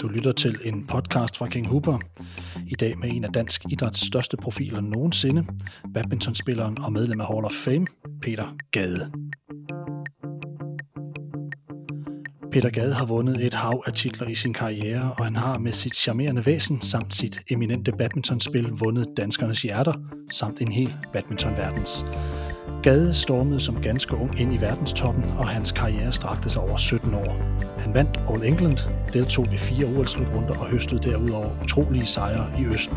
Du lytter til en podcast fra King Hooper. I dag med en af dansk idræts største profiler nogensinde, badmintonspilleren og medlem af Hall of Fame, Peter Gade. Peter Gade har vundet et hav af titler i sin karriere, og han har med sit charmerende væsen samt sit eminente badmintonspil vundet danskernes hjerter, samt en hel badmintonverdens. Gade stormede som ganske ung ind i verdenstoppen, og hans karriere strakte sig over 17 år. Han vandt All England, deltog ved fire OL-slutrunder og høstede derudover utrolige sejre i Østen.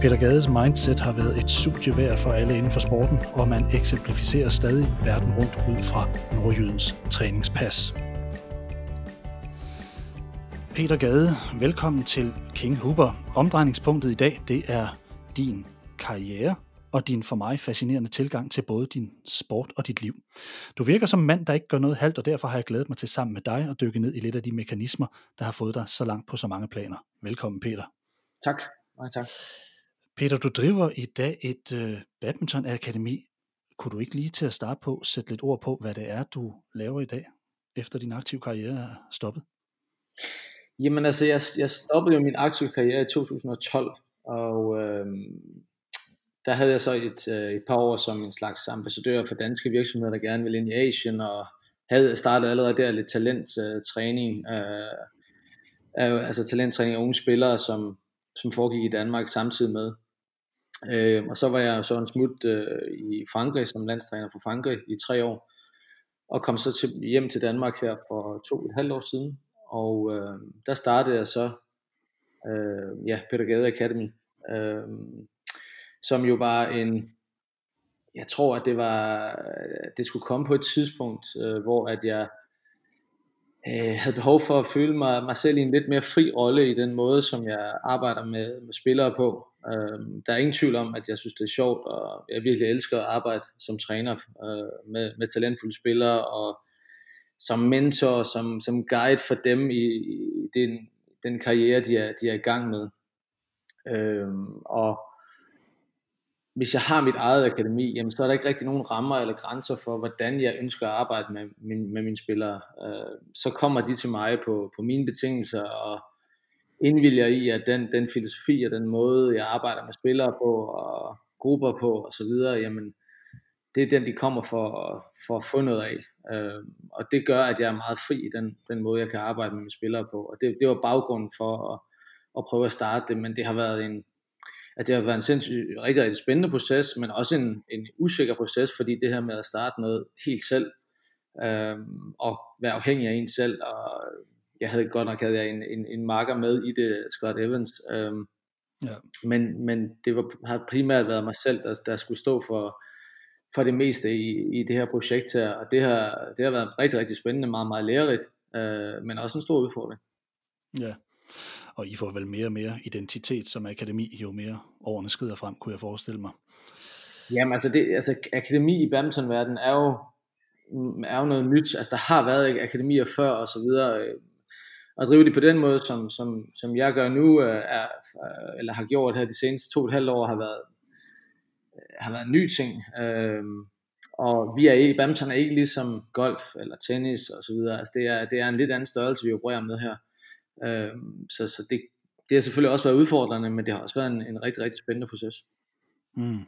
Peter Gades mindset har været et studie værd for alle inden for sporten, og man eksemplificerer stadig verden rundt ud fra Nordjydens træningspas. Peter Gade, velkommen til King Huber. Omdrejningspunktet i dag, det er din karriere og din for mig fascinerende tilgang til både din sport og dit liv. Du virker som en mand, der ikke gør noget halvt, og derfor har jeg glædet mig til sammen med dig at dykke ned i lidt af de mekanismer, der har fået dig så langt på så mange planer. Velkommen, Peter. Tak. Mange tak. Peter, du driver i dag et uh, badminton-akademi. Kunne du ikke lige til at starte på sætte lidt ord på, hvad det er, du laver i dag, efter din aktive karriere er stoppet? Jamen altså, jeg, jeg stoppede jo min aktive karriere i 2012, og øh, der havde jeg så et, øh, et par år som en slags ambassadør for danske virksomheder, der gerne ville ind i Asien, og havde startet allerede der lidt talenttræning, øh, øh, øh, altså talenttræning af unge spillere, som, som foregik i Danmark samtidig med. Øh, og så var jeg så en smut øh, i Frankrig som landstræner for Frankrig i tre år, og kom så til, hjem til Danmark her for to og et halvt år siden, og øh, der startede jeg så øh, ja, Peter Gade Academy, øh, som jo var en, jeg tror at det var, øh, det skulle komme på et tidspunkt, øh, hvor at jeg øh, havde behov for at føle mig, mig selv i en lidt mere fri rolle i den måde, som jeg arbejder med, med spillere på. Øh, der er ingen tvivl om, at jeg synes, det er sjovt, og jeg virkelig elsker at arbejde som træner øh, med, med talentfulde spillere, og som mentor, som, som guide for dem i, i den, den karriere, de er, de er i gang med. Øh, og hvis jeg har mit eget akademi, jamen, så er der ikke rigtig nogen rammer eller grænser for, hvordan jeg ønsker at arbejde med, min, med mine spillere. Øh, så kommer de til mig på, på mine betingelser, og indvilger i, at den, den filosofi og den måde, jeg arbejder med spillere på, og grupper på, og så videre, jamen, det er den, de kommer for, for at få noget af. Øh, og det gør, at jeg er meget fri i den, den måde, jeg kan arbejde med mine spillere på. Og det, det var baggrunden for at, at prøve at starte det, men det har været en, at det har været en sindssygt, rigtig, rigtig spændende proces, men også en, en usikker proces, fordi det her med at starte noget helt selv, øhm, og være afhængig af en selv, og jeg havde godt nok havde jeg en, en, en marker med i det, Scott Evans, øhm, ja. men, men det var, har primært været mig selv, der, der skulle stå for, for det meste i, i det her projekt her, og det har, det har været rigtig, rigtig spændende, meget, meget lærerigt, øh, men også en stor udfordring. Ja, og I får vel mere og mere identitet som akademi, jo mere årene skrider frem, kunne jeg forestille mig. Jamen altså, det, altså akademi i badmintonverdenen er jo, mm, er jo noget nyt. Altså der har været akademier før og så videre. Øh, at drive det på den måde, som, som, som jeg gør nu, øh, er, øh, eller har gjort her de seneste to og et halvt år, har været, har været en ny ting. Øhm, og vi er ikke, badminton er ikke ligesom golf eller tennis og så videre. Altså det er, det er en lidt anden størrelse, vi opererer med her. Øh, så så det, det har selvfølgelig også været udfordrende, men det har også været en, en rigtig, rigtig spændende proces. Mm.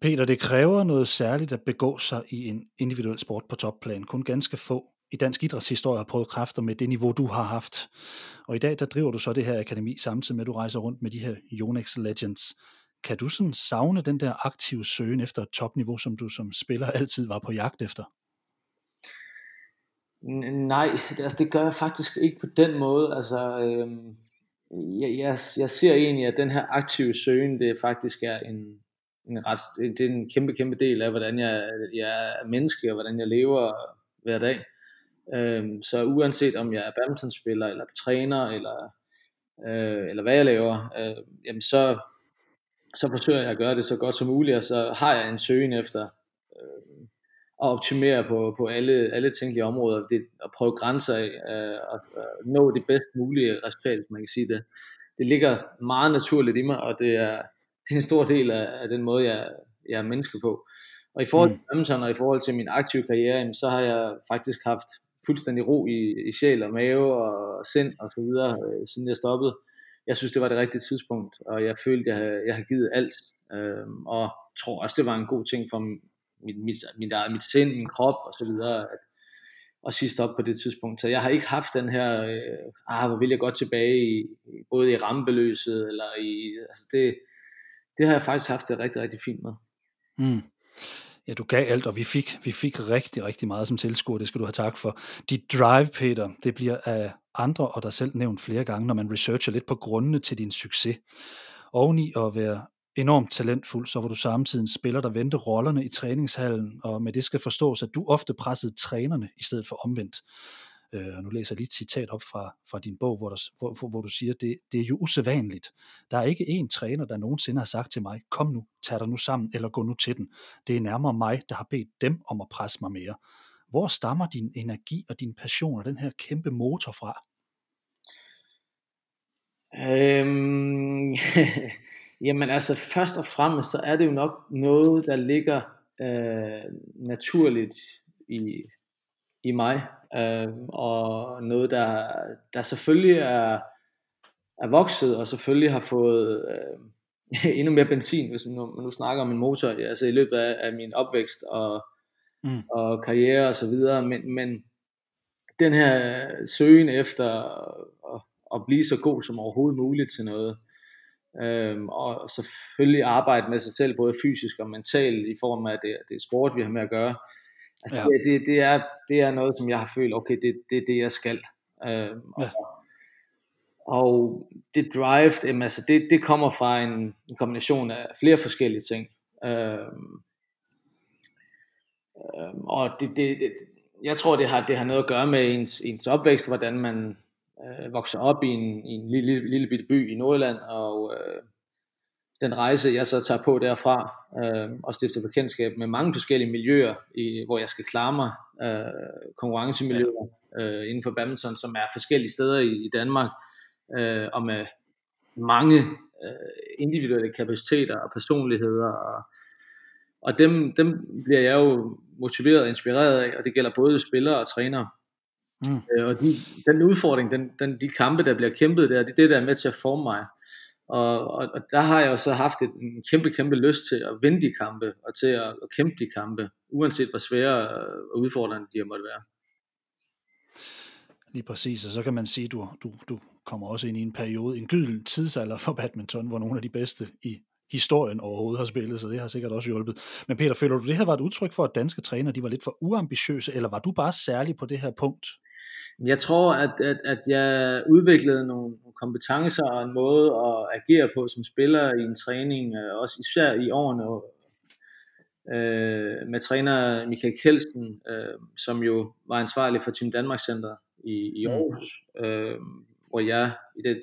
Peter, det kræver noget særligt at begå sig i en individuel sport på topplan. Kun ganske få i dansk idrætshistorie har prøvet kræfter med det niveau, du har haft. Og i dag, der driver du så det her akademi, samtidig med, at du rejser rundt med de her Yonex Legends. Kan du sådan savne den der aktive søgen efter et topniveau, som du som spiller altid var på jagt efter? Nej, det, altså det gør jeg faktisk ikke på den måde. Altså, øhm, jeg, jeg, jeg ser egentlig, at den her aktive søgen, det faktisk er en, en ret, det er en kæmpe, kæmpe del af, hvordan jeg, jeg er menneske, og hvordan jeg lever hver dag. Øhm, så uanset om jeg er badmintonspiller, eller træner, eller, øh, eller hvad jeg laver, øh, jamen så, så forsøger jeg at gøre det så godt som muligt, og så har jeg en søgen efter øh, at optimere på, på alle, alle tænkelige områder, det, at prøve grænser af, øh, og, og nå det bedst mulige resultat, man kan sige det. Det ligger meget naturligt i mig, og det er, det er en stor del af, af den måde, jeg, jeg er menneske på. Og i forhold til mm. badminton og i forhold til min aktive karriere, så har jeg faktisk haft fuldstændig ro i, i sjæl og mave og sind og så videre, øh, siden jeg stoppede. Jeg synes, det var det rigtige tidspunkt, og jeg følte, jeg havde, jeg havde givet alt, øh, og tror også, det var en god ting for mit, mit, mit, mit, mit sind, min krop og så videre, at, at sige stop på det tidspunkt. Så jeg har ikke haft den her, øh, ah, hvor vil jeg godt tilbage, i, både i rammebeløset, eller i, altså det, det har jeg faktisk haft det rigtig, rigtig fint med. Mm. Ja, du gav alt, og vi fik, vi fik rigtig, rigtig meget som tilskuer. Det skal du have tak for. Dit drive, Peter, det bliver af andre og dig selv nævnt flere gange, når man researcher lidt på grundene til din succes. Oveni at være enormt talentfuld, så var du samtidig en spiller, der vendte rollerne i træningshallen, og med det skal forstås, at du ofte pressede trænerne i stedet for omvendt. Øh, og nu læser jeg lige et citat op fra, fra din bog, hvor, der, hvor, hvor du siger, det, det er jo usædvanligt. Der er ikke én træner, der nogensinde har sagt til mig, kom nu, tag dig nu sammen, eller gå nu til den. Det er nærmere mig, der har bedt dem om at presse mig mere. Hvor stammer din energi og din passion og den her kæmpe motor fra? Øhm, jamen altså først og fremmest så er det jo nok noget der ligger øh, naturligt i, i mig øh, og noget der, der selvfølgelig er, er vokset og selvfølgelig har fået øh, endnu mere benzin hvis man nu, man nu snakker om en motor altså i løbet af, af min opvækst og, mm. og karriere og så videre men, men den her søgen efter at, at blive så god som overhovedet muligt til noget Øhm, og selvfølgelig arbejde med sig selv, både fysisk og mentalt, i form af, at det, det er sport, vi har med at gøre. Altså, ja. det, det, det, er, det er noget, som jeg har følt, okay, det, det er det, jeg skal. Øhm, ja. og, det drive, det, altså det, det kommer fra en, en kombination af flere forskellige ting. Øhm, øhm, og det, det, det, jeg tror, det har, det har noget at gøre med ens, ens opvækst, hvordan man øh, vokser op i en, i en lille, lille, lille bitte by i Nordjylland, og øh, den rejse, jeg så tager på derfra, øh, og stifter bekendtskab med mange forskellige miljøer, i, hvor jeg skal klare mig, øh, konkurrencemiljøer øh, inden for badminton, som er forskellige steder i, i Danmark, øh, og med mange øh, individuelle kapaciteter og personligheder, og, og dem, dem bliver jeg jo motiveret og inspireret af, og det gælder både spillere og trænere. Mm. Øh, og de, den udfordring, den, den, de kampe, der bliver kæmpet der, det er det, der er med til at forme mig. Og, og, og der har jeg jo så haft et, en kæmpe, kæmpe lyst til at vinde de kampe, og til at, at kæmpe de kampe, uanset hvor svære og udfordrende de måtte være. Lige præcis, og så kan man sige, at du, du, du kommer også ind i en periode, en gylden tidsalder for badminton, hvor nogle af de bedste i historien overhovedet har spillet, så det har sikkert også hjulpet. Men Peter, føler du, det her var et udtryk for, at danske trænere de var lidt for uambitiøse, eller var du bare særlig på det her punkt? Jeg tror, at, at, at jeg udviklede nogle kompetencer og en måde at agere på som spiller i en træning, øh, også især i årene øh, med træner Michael Kelsen, øh, som jo var ansvarlig for Team Danmark Center i, i mm. Aarhus, øh, hvor jeg i det,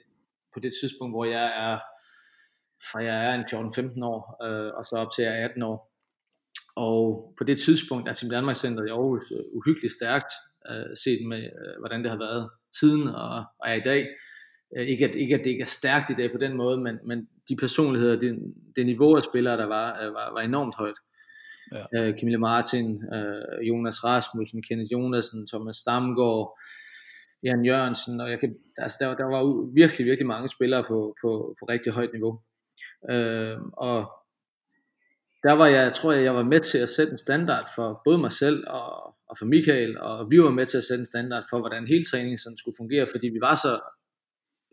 på det tidspunkt, hvor jeg er fra jeg er en 14-15 år, øh, og så op til jeg er 18 år. Og på det tidspunkt er Team Danmark Center i Aarhus øh, uhyggeligt stærkt, øh, set med, øh, hvordan det har været siden og, og er i dag. Øh, ikke, at, ikke at det ikke er stærkt i dag på den måde, men, men de personligheder, det, det niveau af spillere, der var, øh, var, var enormt højt. Ja. Øh, Camille Martin, øh, Jonas Rasmussen, Kenneth Jonasen, Thomas Stamgaard, Jan Jørgensen, og jeg kan, altså der, der var virkelig, virkelig mange spillere på, på, på rigtig højt niveau. Øh, og der var jeg, tror jeg, jeg var med til at sætte en standard for både mig selv og, og for Michael, og vi var med til at sætte en standard for, hvordan hele træningen sådan skulle fungere, fordi vi var så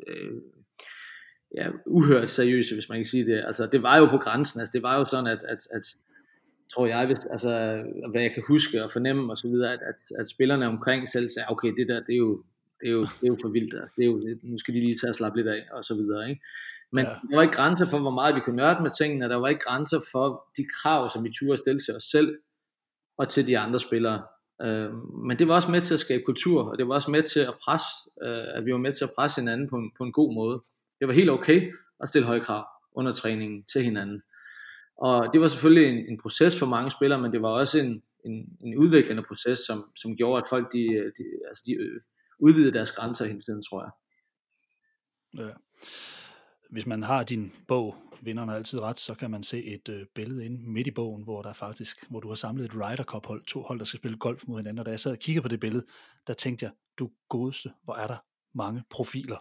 øh, ja, uhørt seriøse, hvis man kan sige det. Altså, det var jo på grænsen, altså det var jo sådan, at, at, at tror jeg, hvis, altså, hvad jeg kan huske og fornemme og så videre, at, at, at spillerne omkring selv sagde, okay, det der, det er jo, det er jo, det er jo for vildt, det er jo, nu skal de lige tage og slappe lidt af, og så videre, ikke? Men ja. der var ikke grænser for, hvor meget vi kunne nørde med tingene, der var ikke grænser for de krav, som vi turde stille til os selv, og til de andre spillere. Øh, men det var også med til at skabe kultur, og det var også med til at presse, øh, at vi var med til at presse hinanden på en, på en god måde. Det var helt okay at stille høje krav under træningen til hinanden. Og det var selvfølgelig en, en proces for mange spillere, men det var også en, en, en udviklende proces, som, som gjorde, at folk de, de, altså de udvidede deres grænser hele tiden, tror jeg. Ja hvis man har din bog vinderen har altid ret, så kan man se et øh, billede inde midt i bogen, hvor der faktisk, hvor du har samlet et Ryder Cup hold, to hold, der skal spille golf mod hinanden, og da jeg sad og kiggede på det billede, der tænkte jeg, du godeste, hvor er der mange profiler.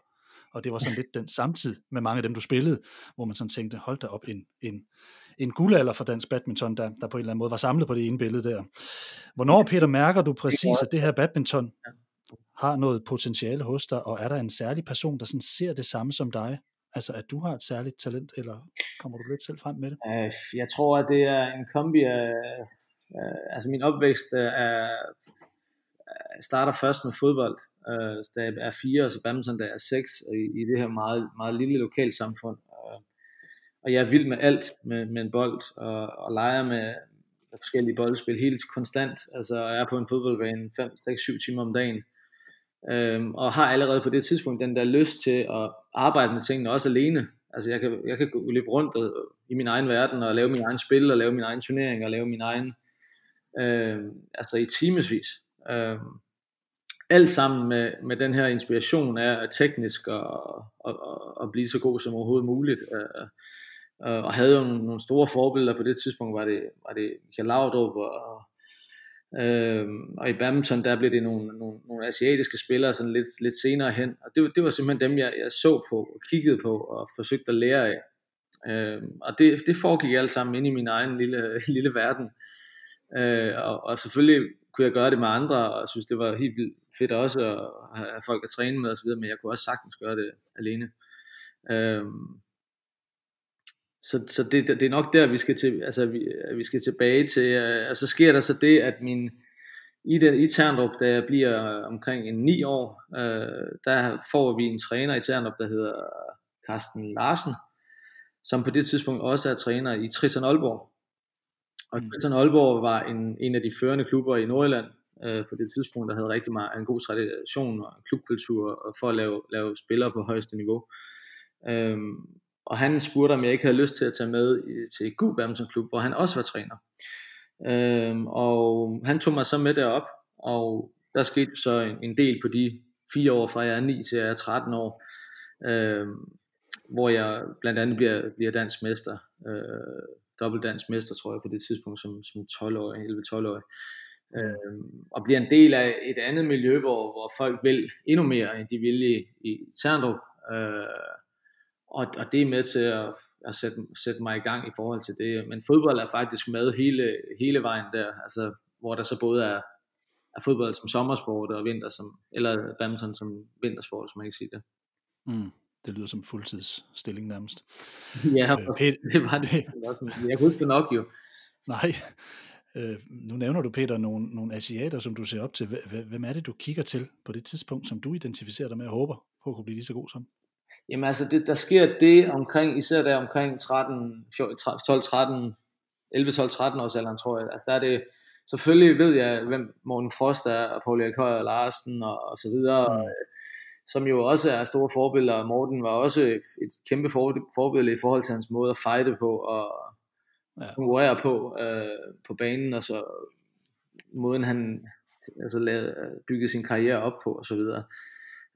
Og det var sådan lidt den samtid med mange af dem, du spillede, hvor man sådan tænkte, hold da op, en, en, en guldalder for dansk badminton, der, der på en eller anden måde var samlet på det ene billede der. Hvornår, Peter, mærker du præcis, at det her badminton har noget potentiale hos dig, og er der en særlig person, der sådan ser det samme som dig? Altså, at du har et særligt talent, eller kommer du lidt selv frem med det? Øh, jeg tror, at det er en kombi af, øh, altså min opvækst øh, er, øh, starter først med fodbold, øh, da jeg er fire, og så badminton, da jeg er seks, i, i det her meget, meget lille lokalsamfund. Og, og jeg er vild med alt med, med en bold, og, og leger med, forskellige boldspil helt konstant. Altså jeg er på en fodboldbane 5, 6, 7 timer om dagen. Øhm, og har allerede på det tidspunkt den der lyst til at arbejde med tingene også alene. Altså jeg kan, jeg kan gå løbe rundt og, i min egen verden og lave min egen spil og lave min egen turnering og lave min egen øh, altså i timesvis. Øh, alt sammen med, med den her inspiration af teknisk og, og, og, og blive så god som overhovedet muligt. Øh, øh og havde jo nogle, nogle store forbilleder på det tidspunkt, var det, var det Michael Laudrup og, øh, og i badminton, der blev det nogle, nogle, nogle asiatiske spillere sådan lidt, lidt senere hen, og det, det var simpelthen dem, jeg, jeg så på og kiggede på og forsøgte at lære af. Øh, og det, det foregik alt sammen inde i min egen lille, lille verden. Øh, og, og selvfølgelig kunne jeg gøre det med andre, og synes det var helt vildt fedt også at have folk at træne med osv., men jeg kunne også sagtens gøre det alene. Øh, så, så det, det er nok der, vi skal, til, altså, vi, vi skal tilbage til. Øh, og så sker der så det, at min, i, den, i Terndrup, da jeg bliver omkring en ni år, øh, der får vi en træner i Terndrup, der hedder Carsten Larsen, som på det tidspunkt også er træner i Triton Aalborg. Og mm. Triton Aalborg var en, en af de førende klubber i Nordjylland øh, på det tidspunkt, der havde rigtig meget, en god tradition og klubkultur for at lave, lave spillere på højeste niveau. Øhm, og han spurgte, om jeg ikke havde lyst til at tage med til Gud Badminton Klub, hvor han også var træner. Øhm, og han tog mig så med derop, og der skete så en, en del på de fire år, fra jeg er 9 til jeg er 13 år, øhm, hvor jeg blandt andet bliver, bliver dansk mester, øh, dobbelt dansk mester, tror jeg, på det tidspunkt, som, som 12-årig, 11-12-årig. Øhm, og bliver en del af et andet miljø, hvor, hvor folk vil endnu mere, end de ville i, i Terndrup. Øh, og, og det er med til at, at sætte, sætte mig i gang i forhold til det. Men fodbold er faktisk med hele, hele vejen der, altså, hvor der så både er, er fodbold som sommersport og vinter som, eller badminton som vintersport, hvis man kan sige det. Mm. Det lyder som fuldtidsstilling nærmest. ja, øh, Peter, det var det. Jeg kunne ikke nok jo. Nej. Øh, nu nævner du, Peter, nogle, nogle asiater, som du ser op til. Hvem er det, du kigger til på det tidspunkt, som du identificerer dig med og håber på at kunne blive lige så god som? Jamen altså, det, der sker det omkring, især der omkring 13, 12, 13, 11, 12, 13 års alderen, tror jeg. Altså der er det, selvfølgelig ved jeg, hvem Morten Frost er, og Paul Erik Højer Larsen og, og så videre, mm. som jo også er store forbilleder. Morten var også et kæmpe forbillede i forhold til hans måde at fighte på og ja. konkurrere på øh, på banen, og så måden han altså lavede, byggede sin karriere op på og så videre.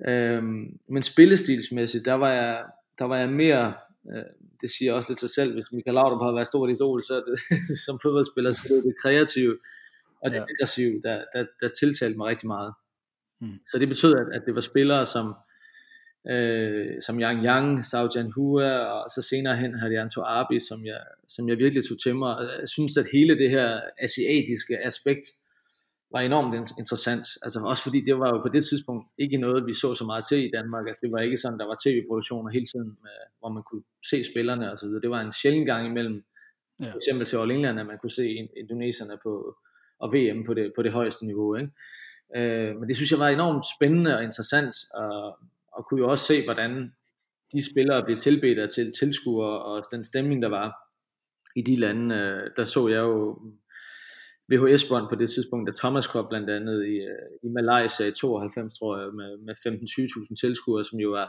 Øhm, men spillestilsmæssigt, der var jeg, der var jeg mere, øh, det siger også lidt sig selv, hvis Michael Laudrup har været stort idol, så det, som fodboldspiller, så det er det kreative og det ja. aggressive, der, der, der tiltalte mig rigtig meget. Mm. Så det betød, at, at det var spillere som, øh, som Yang Yang, Sao Jan Hua, og så senere hen Hadianto Abi, som jeg, som jeg virkelig tog til mig. Jeg synes, at hele det her asiatiske aspekt, var enormt interessant. Altså også fordi det var jo på det tidspunkt ikke noget, vi så så meget til i Danmark. Altså det var ikke sådan, der var tv-produktioner hele tiden, med, hvor man kunne se spillerne og så videre. Det var en sjældent gang imellem, ja. for eksempel til All England, at man kunne se indoneserne på, og VM på det, på det højeste niveau. Ikke? Øh, men det synes jeg var enormt spændende og interessant, og, og kunne jo også se, hvordan de spillere blev tilbedt af til tilskuere, og den stemning, der var i de lande, øh, der så jeg jo VHS-bånd på det tidspunkt, der Thomas Cup blandt andet i, øh, i Malaysia i 92, tror jeg, med, med 15-20.000 tilskuere, som jo var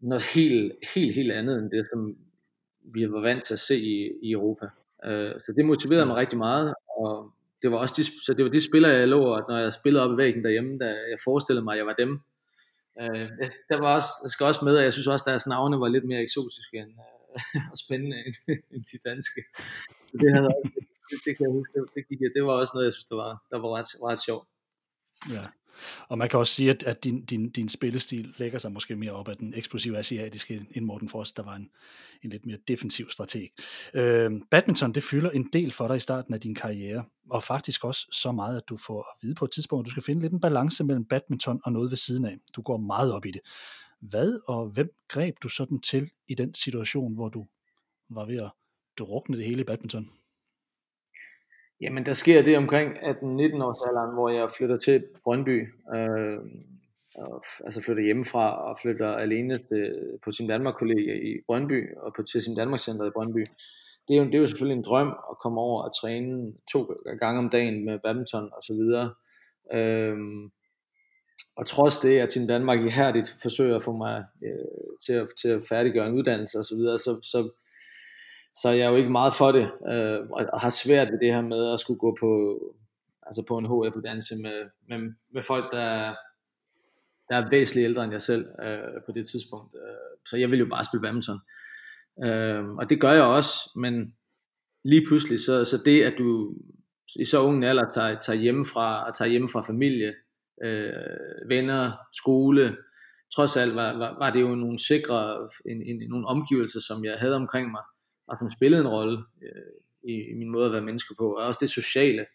noget helt, helt, helt andet end det, som vi var vant til at se i, i Europa. Uh, så det motiverede mig rigtig meget, og det var også de, så det var de spillere, jeg lå, og når jeg spillede op i væggen derhjemme, da jeg forestillede mig, at jeg var dem. Uh, der var også, jeg skal også med, at jeg synes også, at deres navne var lidt mere eksotiske end, og spændende end, end de danske. Så det, havde også, det, det, kan jeg huske, det, det, gik, det var også noget, jeg synes, der var, der var ret, ret sjovt. Ja. Og man kan også sige, at, at din, din, din spillestil lægger sig måske mere op af den eksplosive asiatiske end Morten Frost, der var en, en lidt mere defensiv strateg. Øh, badminton, det fylder en del for dig i starten af din karriere, og faktisk også så meget, at du får at vide på et tidspunkt, at du skal finde lidt en balance mellem badminton og noget ved siden af. Du går meget op i det. Hvad og hvem greb du sådan til i den situation, hvor du var ved at drukne det hele i badminton? Jamen, der sker det omkring 18-19 års alderen, hvor jeg flytter til Brøndby. Øh, og, altså flytter hjemmefra og flytter alene til, på sin Danmark kollega i Brøndby og på, til sin Danmark Center i Brøndby. Det er, jo, det er jo selvfølgelig en drøm at komme over og træne to gange om dagen med badminton og så videre. Øh, og trods det, at Team Danmark ihærdigt forsøger at få mig øh, til, at, til at færdiggøre en uddannelse og så videre, så, så så jeg er jo ikke meget for det, øh, og har svært ved det her med at skulle gå på, altså på en HF-uddannelse med, med, med folk, der, der er væsentligt ældre end jeg selv øh, på det tidspunkt. Øh, så jeg vil jo bare spille badminton. Øh, og det gør jeg også, men lige pludselig, så, så det, at du i så ung alder tager, tager hjemmefra, og tager hjemme fra familie, øh, venner, skole, trods alt var, var, var det jo nogle sikre, en, en, nogle omgivelser, som jeg havde omkring mig, og som spillede en rolle øh, i, i min måde at være menneske på, og også det sociale.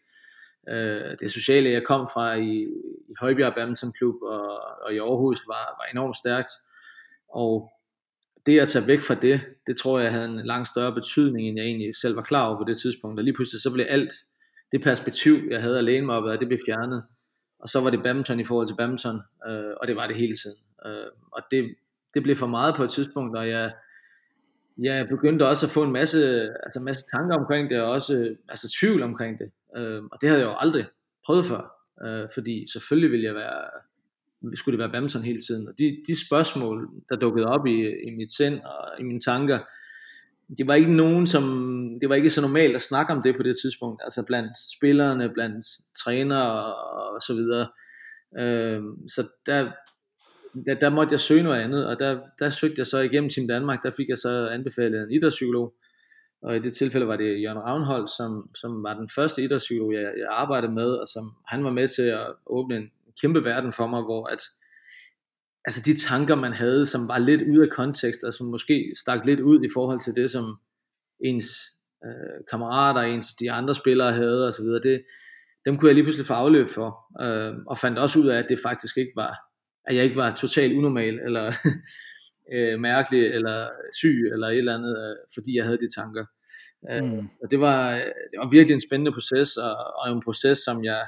Øh, det sociale, jeg kom fra i, i Højbjerg Badminton Klub og, og i Aarhus, var, var enormt stærkt, og det at tage væk fra det, det tror jeg havde en langt større betydning, end jeg egentlig selv var klar over på det tidspunkt, og lige pludselig så blev alt det perspektiv, jeg havde at læne mig op af, det blev fjernet, og så var det badminton i forhold til badminton, øh, og det var det hele tiden. Øh, og det, det blev for meget på et tidspunkt, og jeg, Ja, jeg begyndte også at få en masse, altså en masse tanker omkring det, og også øh, altså tvivl omkring det. Øh, og det havde jeg jo aldrig prøvet før, øh, fordi selvfølgelig ville jeg være, skulle det være badminton hele tiden. Og de, de spørgsmål, der dukkede op i, i mit sind og i mine tanker, det var ikke nogen, som, det var ikke så normalt at snakke om det på det tidspunkt, altså blandt spillerne, blandt trænere og, og så videre. Øh, så der, der, der måtte jeg søge noget andet, og der, der søgte jeg så igennem Team Danmark, der fik jeg så anbefalet en idrætspsykolog, og i det tilfælde var det Jørgen Ravnhold, som, som var den første idrætspsykolog, jeg, jeg arbejdede med, og som han var med til at åbne en kæmpe verden for mig, hvor at, altså de tanker, man havde, som var lidt ude af kontekst, og som måske stak lidt ud i forhold til det, som ens øh, kammerater, ens de andre spillere havde, og så videre, det, dem kunne jeg lige pludselig få afløb for, øh, og fandt også ud af, at det faktisk ikke var at jeg ikke var totalt unormal, eller øh, mærkelig, eller syg, eller et eller andet, øh, fordi jeg havde de tanker. Øh, mm. Og det var, det var virkelig en spændende proces, og, og en proces, som jeg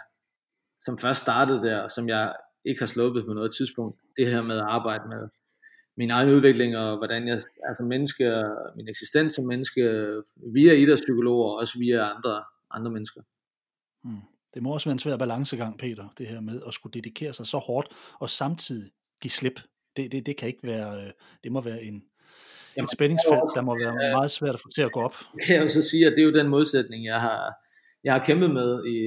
som først startede der, som jeg ikke har sluppet på noget tidspunkt. Det her med at arbejde med min egen udvikling, og hvordan jeg er som menneske, og min eksistens som menneske, via idrætspsykologer, og også via andre, andre mennesker. Mm. Det må også være en svær balancegang, Peter, det her med at skulle dedikere sig så hårdt, og samtidig give slip. Det, det, det kan ikke være, øh, det må være en, Jamen, et spændingsfelt, der må være meget svært at få til at gå op. Kan jeg jo så sige, at det er jo den modsætning, jeg har, jeg har kæmpet med i,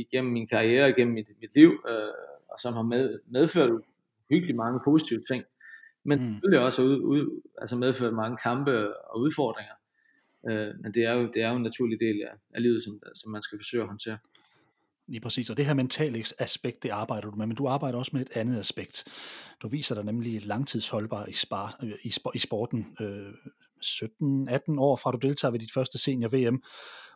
igennem min karriere, igennem mit, mit liv, øh, og som har med, medført hyggeligt mange positive ting, men mm. selvfølgelig også ud, ud, altså medført mange kampe og udfordringer. Øh, men det er, jo, det er jo en naturlig del af, af livet, som, som man skal forsøge at håndtere. Lige præcis, og det her mentale aspekt, det arbejder du med, men du arbejder også med et andet aspekt. Du viser dig nemlig langtidsholdbar i, spar, i, i sporten. Øh, 17-18 år fra du deltager ved dit første senior-VM,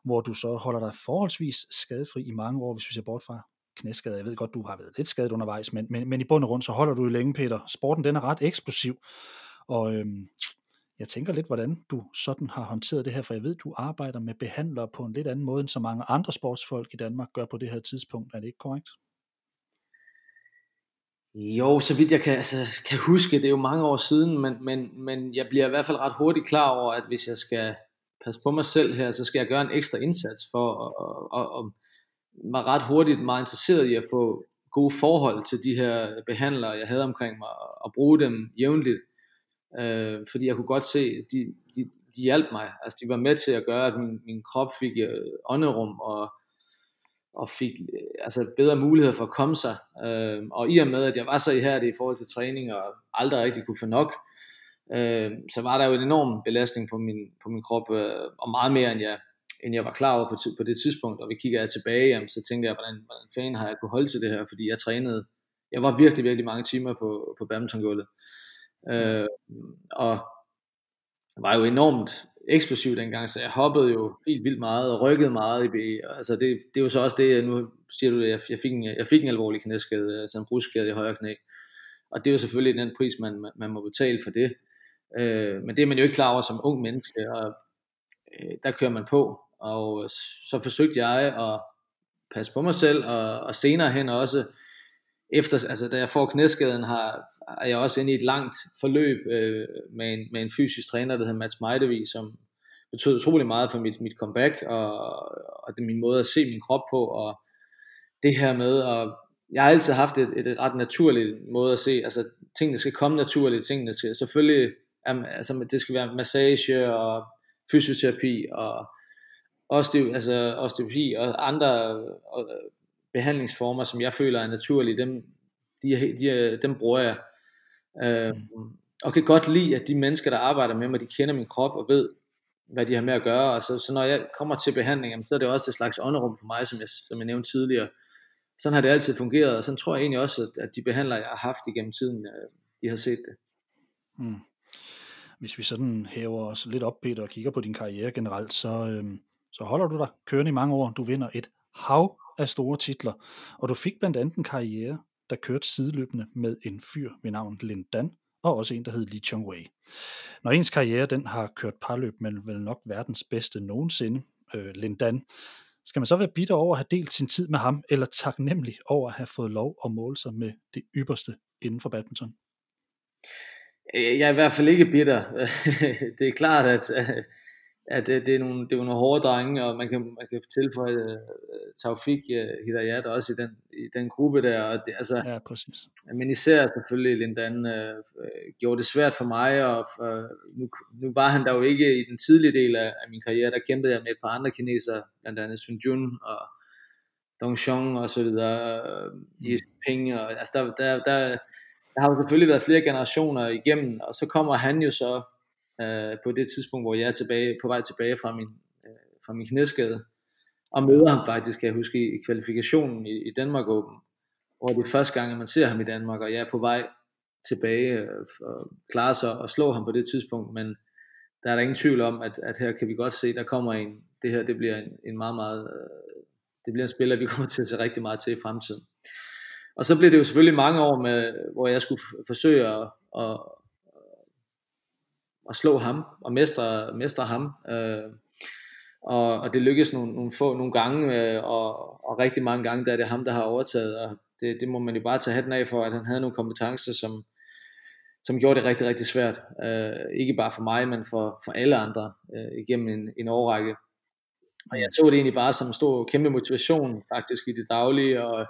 hvor du så holder dig forholdsvis skadefri i mange år, hvis vi ser bort fra knæskade. Jeg ved godt, du har været lidt skadet undervejs, men, men, men i bund og grund, så holder du i længe, Peter. Sporten, den er ret eksplosiv, og øhm, jeg tænker lidt, hvordan du sådan har håndteret det her, for jeg ved, du arbejder med behandlere på en lidt anden måde, end så mange andre sportsfolk i Danmark gør på det her tidspunkt. Er det ikke korrekt? Jo, så vidt jeg kan, altså, kan huske, det er jo mange år siden, men, men, men jeg bliver i hvert fald ret hurtigt klar over, at hvis jeg skal passe på mig selv her, så skal jeg gøre en ekstra indsats for, at og, var ret hurtigt meget interesseret i at få gode forhold til de her behandlere, jeg havde omkring mig, og bruge dem jævnligt øh, fordi jeg kunne godt se, de, de, de hjalp mig. Altså de var med til at gøre, at min, min krop fik øh, ånderum og, og fik øh, altså bedre muligheder for at komme sig. Øh, og i og med, at jeg var så ihærdig i forhold til træning og aldrig rigtig kunne få nok, øh, så var der jo en enorm belastning på min, på min krop, øh, og meget mere end jeg, end jeg var klar over på, på det tidspunkt, og vi kigger jeg tilbage, jamen, så tænkte jeg, hvordan, hvordan fanden har jeg kunne holde til det her, fordi jeg trænede, jeg var virkelig, virkelig mange timer på, på badmintongulvet, øh, Øh, og var jo enormt eksplosiv dengang, så jeg hoppede jo helt vildt meget og rykkede meget i BE. Altså det, det er jo så også det, nu siger du, jeg, jeg, fik en, jeg fik en alvorlig knæskade, altså en brudskade i højre knæ. Og det er jo selvfølgelig den pris, man, man må betale for det. Øh, men det er man jo ikke klar over som ung menneske, og øh, der kører man på. Og så forsøgte jeg at passe på mig selv, og, og senere hen også, efter, altså da jeg får knæskaden, har, er jeg også inde i et langt forløb øh, med, en, med en fysisk træner, der hedder Mats Meidevi, som betød utrolig meget for mit, mit comeback, og, og det min måde at se min krop på, og det her med, og jeg har altid haft et, et ret naturligt måde at se, altså tingene skal komme naturligt, tingene skal selvfølgelig, altså det skal være massage og fysioterapi og osteo, altså osteopati og andre og, behandlingsformer, som jeg føler er naturlige, dem, de, de, dem bruger jeg. Øh, og kan godt lide, at de mennesker, der arbejder med mig, de kender min krop og ved, hvad de har med at gøre. Og så, så når jeg kommer til behandling, så er det også et slags ånderum for mig, som jeg, som jeg nævnte tidligere. Sådan har det altid fungeret, og sådan tror jeg egentlig også, at, at de behandlere, jeg har haft igennem tiden, øh, de har set det. Hmm. Hvis vi sådan hæver os lidt op, Peter, og kigger på din karriere generelt, så, øhm, så holder du dig kørende i mange år. Du vinder et hav af store titler, og du fik blandt andet en karriere, der kørte sideløbende med en fyr ved navn Lin Dan, og også en, der hed Lee Chong Wei. Når ens karriere den har kørt parløb med vel nok verdens bedste nogensinde, øh, Lin Dan, skal man så være bitter over at have delt sin tid med ham, eller taknemmelig over at have fået lov at måle sig med det ypperste inden for badminton? Øh, jeg er i hvert fald ikke bitter. det er klart, at øh, Ja, det, det, er nogle, det er nogle hårde drenge, og man kan, man kan tilføje uh, Taufik uh, Hidayat også i den, i den gruppe der. Og det, altså, ja, præcis. Men især selvfølgelig Lindan uh, gjorde det svært for mig, og for, nu, nu var han der jo ikke i den tidlige del af, af min karriere, der kæmpede jeg med et par andre kinesere, blandt andet Sun Jun og Dong Xiong og så videre, i Ping, og altså der, der, der, der har jo selvfølgelig været flere generationer igennem, og så kommer han jo så øh, på det tidspunkt, hvor jeg er tilbage, på vej tilbage fra min, øh, fra min knæskade, og møder ham faktisk, kan jeg huske, i, i kvalifikationen i, i Danmark Open, hvor det er første gang, at man ser ham i Danmark, og jeg er på vej tilbage øh, og klarer sig og slå ham på det tidspunkt, men der er der ingen tvivl om, at, at her kan vi godt se, der kommer en, det her det bliver en, en meget, meget, øh, det bliver en spiller, vi kommer til at se rigtig meget til i fremtiden. Og så blev det jo selvfølgelig mange år, med, hvor jeg skulle forsøge at, at, at slå ham og mestre, mestre ham. Øh, og, og det lykkedes nogle, nogle få nogle gange, øh, og, og rigtig mange gange, der er det ham, der har overtaget, og det, det må man jo bare tage hatten af for, at han havde nogle kompetencer, som, som gjorde det rigtig, rigtig svært. Øh, ikke bare for mig, men for, for alle andre øh, igennem en, en årrække. Og jeg så det egentlig bare som en stor, kæmpe motivation faktisk i det daglige, og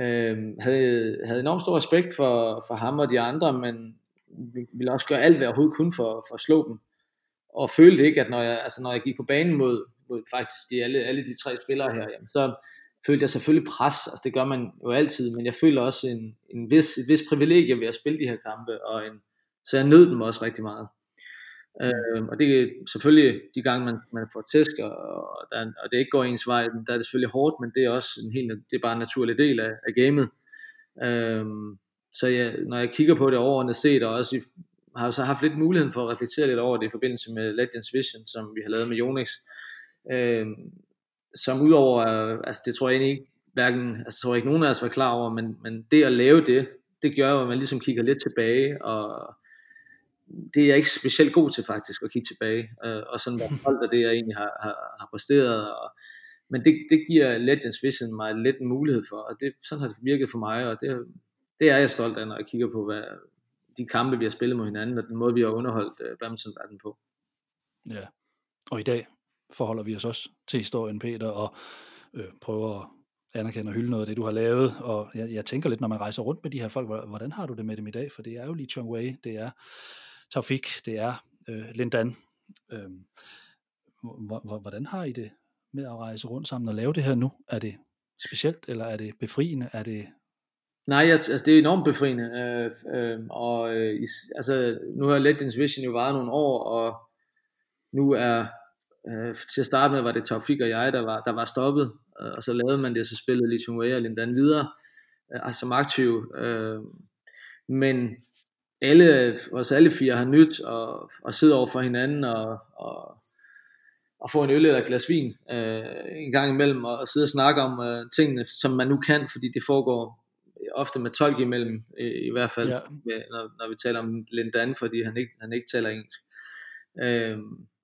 øh, havde, havde enormt stor respekt for, for ham og de andre, men, ville også gøre alt, hvad jeg overhovedet kunne for, for at slå dem. Og følte ikke, at når jeg, altså når jeg gik på banen mod, mod faktisk de, alle, alle de tre spillere her, jamen, så følte jeg selvfølgelig pres, altså det gør man jo altid, men jeg føler også en, en vis, et vis privilegie ved at spille de her kampe, og en, så jeg nød dem også rigtig meget. Øh, og det er selvfølgelig de gange, man, man får tæsk, og, og, der, og det ikke går ens vej, der er det selvfølgelig hårdt, men det er også en helt, det er bare en naturlig del af, af gamet. Øh, så jeg, når jeg kigger på det overordnet set, og også i, har så haft lidt muligheden for at reflektere lidt over det i forbindelse med Legends Vision, som vi har lavet med Yonex, øh, som udover, altså det tror jeg egentlig ikke, hverken, altså tror jeg ikke nogen af os var klar over, men, men det at lave det, det gør jo, at man ligesom kigger lidt tilbage, og det er jeg ikke specielt god til faktisk, at kigge tilbage, øh, og sådan være holdt af det, jeg egentlig har, har, har præsteret, og, men det, det giver Legends Vision mig lidt en mulighed for, og det, sådan har det virket for mig, og det, det er jeg stolt af, når jeg kigger på, hvad de kampe, vi har spillet mod hinanden, og den måde, vi har underholdt øh, badmintonverdenen på. Ja, og i dag forholder vi os også til historien, Peter, og øh, prøver at anerkende og hylde noget af det, du har lavet, og jeg, jeg tænker lidt, når man rejser rundt med de her folk, hvordan har du det med dem i dag? For det er jo Lee Chong Wei, det er Taufik, det er øh, Lindan. Øh, hvordan har I det med at rejse rundt sammen og lave det her nu? Er det specielt, eller er det befriende? Er det Nej, altså det er enormt befriende, øh, øh, og øh, altså, nu har Legends Vision jo varet nogle år, og nu er, øh, til at starte med var det Taufik og jeg, der var, der var stoppet, øh, og så lavede man det, så spillede Lee Chung Wei og Lindan videre, øh, altså som aktiv, øh, men alle, os alle fire har nyt og, og sidde over for hinanden og, og, og få en øl eller et glas vin øh, en gang imellem og, og sidde og snakke om øh, tingene, som man nu kan, fordi det foregår ofte med tolk imellem, i, i hvert fald, ja. med, når, når vi taler om Lindan, fordi han ikke, han ikke taler engelsk. Øh,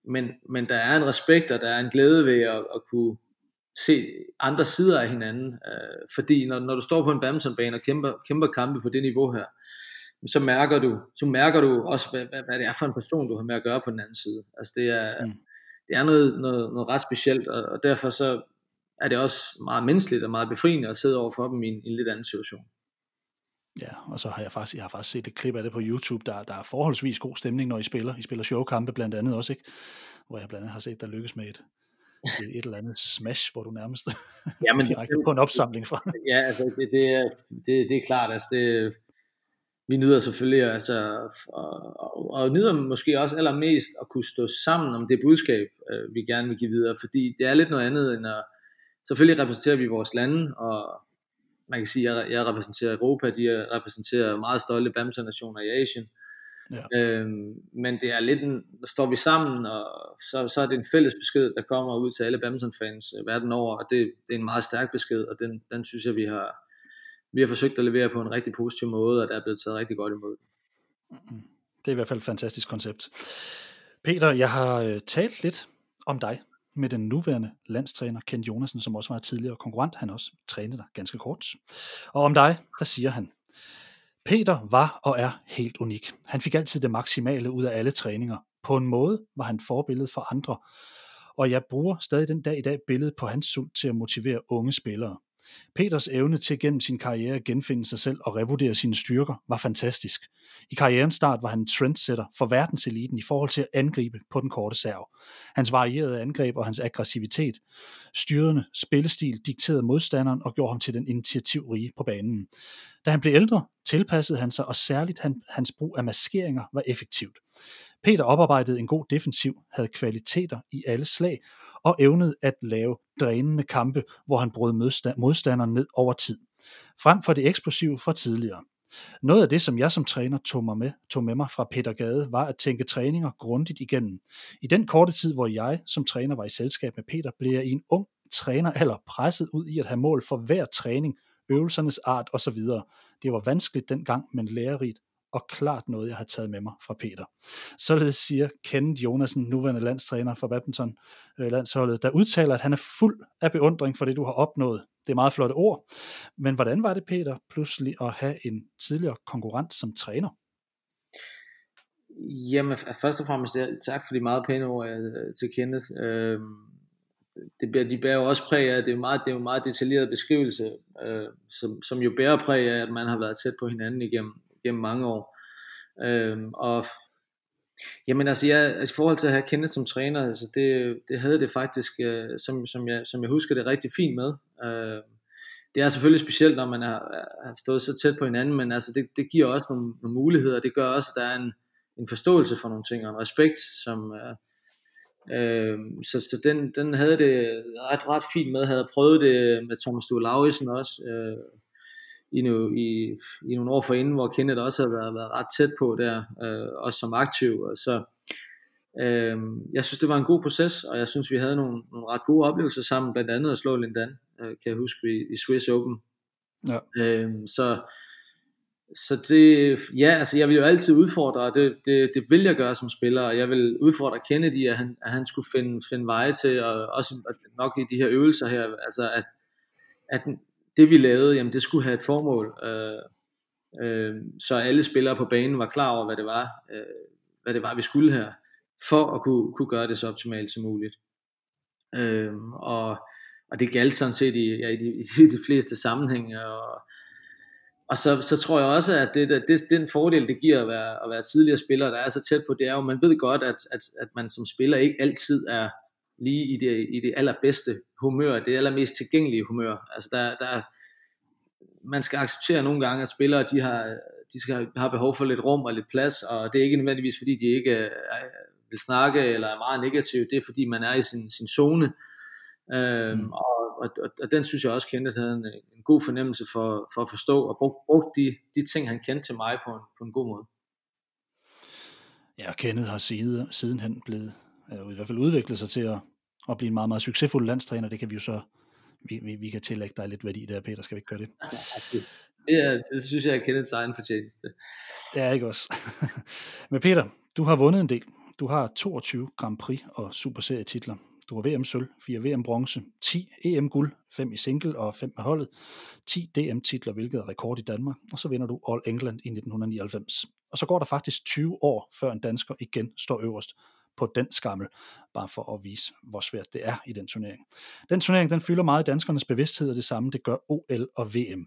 men, men der er en respekt, og der er en glæde ved at, at kunne se andre sider af hinanden, øh, fordi når, når du står på en badmintonbane og kæmper, kæmper kampe på det niveau her, så mærker du, så mærker du også, hvad, hvad, hvad det er for en person, du har med at gøre på den anden side. Altså det er, mm. det er noget, noget, noget ret specielt, og, og derfor så er det også meget menneskeligt og meget befriende at sidde over for dem i en, en lidt anden situation. Ja, og så har jeg faktisk, jeg har faktisk set et klip af det på YouTube, der, der er forholdsvis god stemning, når I spiller. I spiller showkampe blandt andet også, ikke? Hvor jeg blandt andet har set, der lykkes med et, et, et eller andet smash, hvor du nærmest ja, men direkte det, på en opsamling fra. Ja, altså det, det, er, det, det er klart, altså det, vi nyder selvfølgelig altså, og, og, og nyder måske også allermest at kunne stå sammen om det budskab, øh, vi gerne vil give videre, fordi det er lidt noget andet end at, selvfølgelig repræsenterer vi vores lande, og man kan sige, at jeg, jeg repræsenterer Europa, de repræsenterer meget stolte badminton-nationer i Asien, Ja. Øhm, men det er lidt en, der står vi sammen, og så, så er det en fælles besked, der kommer ud til alle badminton-fans øh, verden over, og det, det er en meget stærk besked, og den, den synes jeg, vi har, vi har forsøgt at levere på en rigtig positiv måde, og der er blevet taget rigtig godt imod. Det er i hvert fald et fantastisk koncept. Peter, jeg har øh, talt lidt om dig med den nuværende landstræner Kent Jonasen, som også var tidligere konkurrent. Han også trænede der ganske kort. Og om dig, der siger han, Peter var og er helt unik. Han fik altid det maksimale ud af alle træninger. På en måde var han forbillede for andre. Og jeg bruger stadig den dag i dag billedet på hans sult til at motivere unge spillere. Peters evne til gennem sin karriere at genfinde sig selv og revurdere sine styrker var fantastisk. I karrierens start var han en trendsetter for verdenseliten i forhold til at angribe på den korte serv. Hans varierede angreb og hans aggressivitet, styrende spillestil dikterede modstanderen og gjorde ham til den initiativrige på banen. Da han blev ældre, tilpassede han sig, og særligt han, hans brug af maskeringer var effektivt. Peter oparbejdede en god defensiv, havde kvaliteter i alle slag og evnede at lave drænende kampe, hvor han brød modstanderen ned over tid. Frem for det eksplosive fra tidligere. Noget af det, som jeg som træner tog, mig med, tog med mig fra Peter Gade, var at tænke træninger grundigt igennem. I den korte tid, hvor jeg som træner var i selskab med Peter, blev jeg i en ung træner eller presset ud i at have mål for hver træning, øvelsernes art osv. Det var vanskeligt dengang, men lærerigt og klart noget, jeg har taget med mig fra Peter. Således siger Kenneth Jonasen, nuværende landstræner for badminton-landsholdet, øh, der udtaler, at han er fuld af beundring for det, du har opnået. Det er meget flotte ord. Men hvordan var det, Peter, pludselig at have en tidligere konkurrent som træner? Jamen, først og fremmest tak for de meget pæne ord øh, til Kenneth. Øhm, det, de bærer jo også præg af, det er, meget, det er jo en meget detaljeret beskrivelse, øh, som, som jo bærer præg af, at man har været tæt på hinanden igennem, gennem mange år. Øhm, og jamen altså, jeg, altså, i forhold til at have kendt som træner, altså det, det havde det faktisk, øh, som, som, jeg, som jeg husker det, rigtig fint med. Øh, det er selvfølgelig specielt, når man har, har stået så tæt på hinanden, men altså det, det giver også nogle, nogle muligheder, det gør også, at der er en, en forståelse for nogle ting, og en respekt, som, øh, øh, så, så den, den havde det ret, ret fint med, havde prøvet det med Thomas Stue Lauritsen også, øh, i, i, i nogle år forinden, hvor Kenneth også havde været, været ret tæt på der, øh, også som aktiv. Og så, øh, jeg synes, det var en god proces, og jeg synes, vi havde nogle, nogle ret gode oplevelser sammen, blandt andet at slå Lindan, øh, kan jeg huske, i, i Swiss Open. Ja. Øh, så, så det, ja, altså jeg vil jo altid udfordre, og det, det, det vil jeg gøre som spiller, og jeg vil udfordre Kennedy, at han, at han skulle finde, finde veje til, og også nok i de her øvelser her, altså at, at det vi lavede, jamen det skulle have et formål, øh, øh, så alle spillere på banen var klar over, hvad det var, øh, hvad det var, vi skulle her, for at kunne, kunne gøre det så optimalt som muligt. Øh, og, og det galt sådan set i, ja, i, de, i de fleste sammenhænge, og, og så, så tror jeg også, at det, det, den fordel, det giver at være, at være tidligere spiller, der er så tæt på, det er jo, man ved godt, at, at, at man som spiller ikke altid er lige i det, i det allerbedste humør, det allermest tilgængelige humør. Altså der, der, man skal acceptere nogle gange, at spillere de har, de skal have behov for lidt rum og lidt plads, og det er ikke nødvendigvis fordi de ikke er, vil snakke eller er meget negativ, det er fordi man er i sin, sin zone. Øhm, mm. og, og, og, og den synes jeg også Kenneth havde en, en god fornemmelse for, for at forstå, og brugt brug de, de ting, han kendte til mig på en, på en god måde. Ja, Kenneth har siden, sidenhen blevet, øh, i hvert fald udviklet sig til at, at blive en meget, meget succesfuld landstræner. Det kan vi jo så, vi, vi, vi kan tillægge dig lidt værdi der, Peter. Skal vi ikke gøre det? det, er, det synes jeg er Kenneths egen fortjeneste. Ja, ikke også. Men Peter, du har vundet en del. Du har 22 Grand Prix og Super titler. Du har VM sølv, 4 VM bronze, 10 EM guld, 5 i single og 5 med holdet, 10 DM titler, hvilket er rekord i Danmark, og så vinder du All England i 1999. Og så går der faktisk 20 år, før en dansker igen står øverst på den skammel, bare for at vise, hvor svært det er i den turnering. Den turnering, den fylder meget i danskernes bevidsthed, og det samme det gør OL og VM.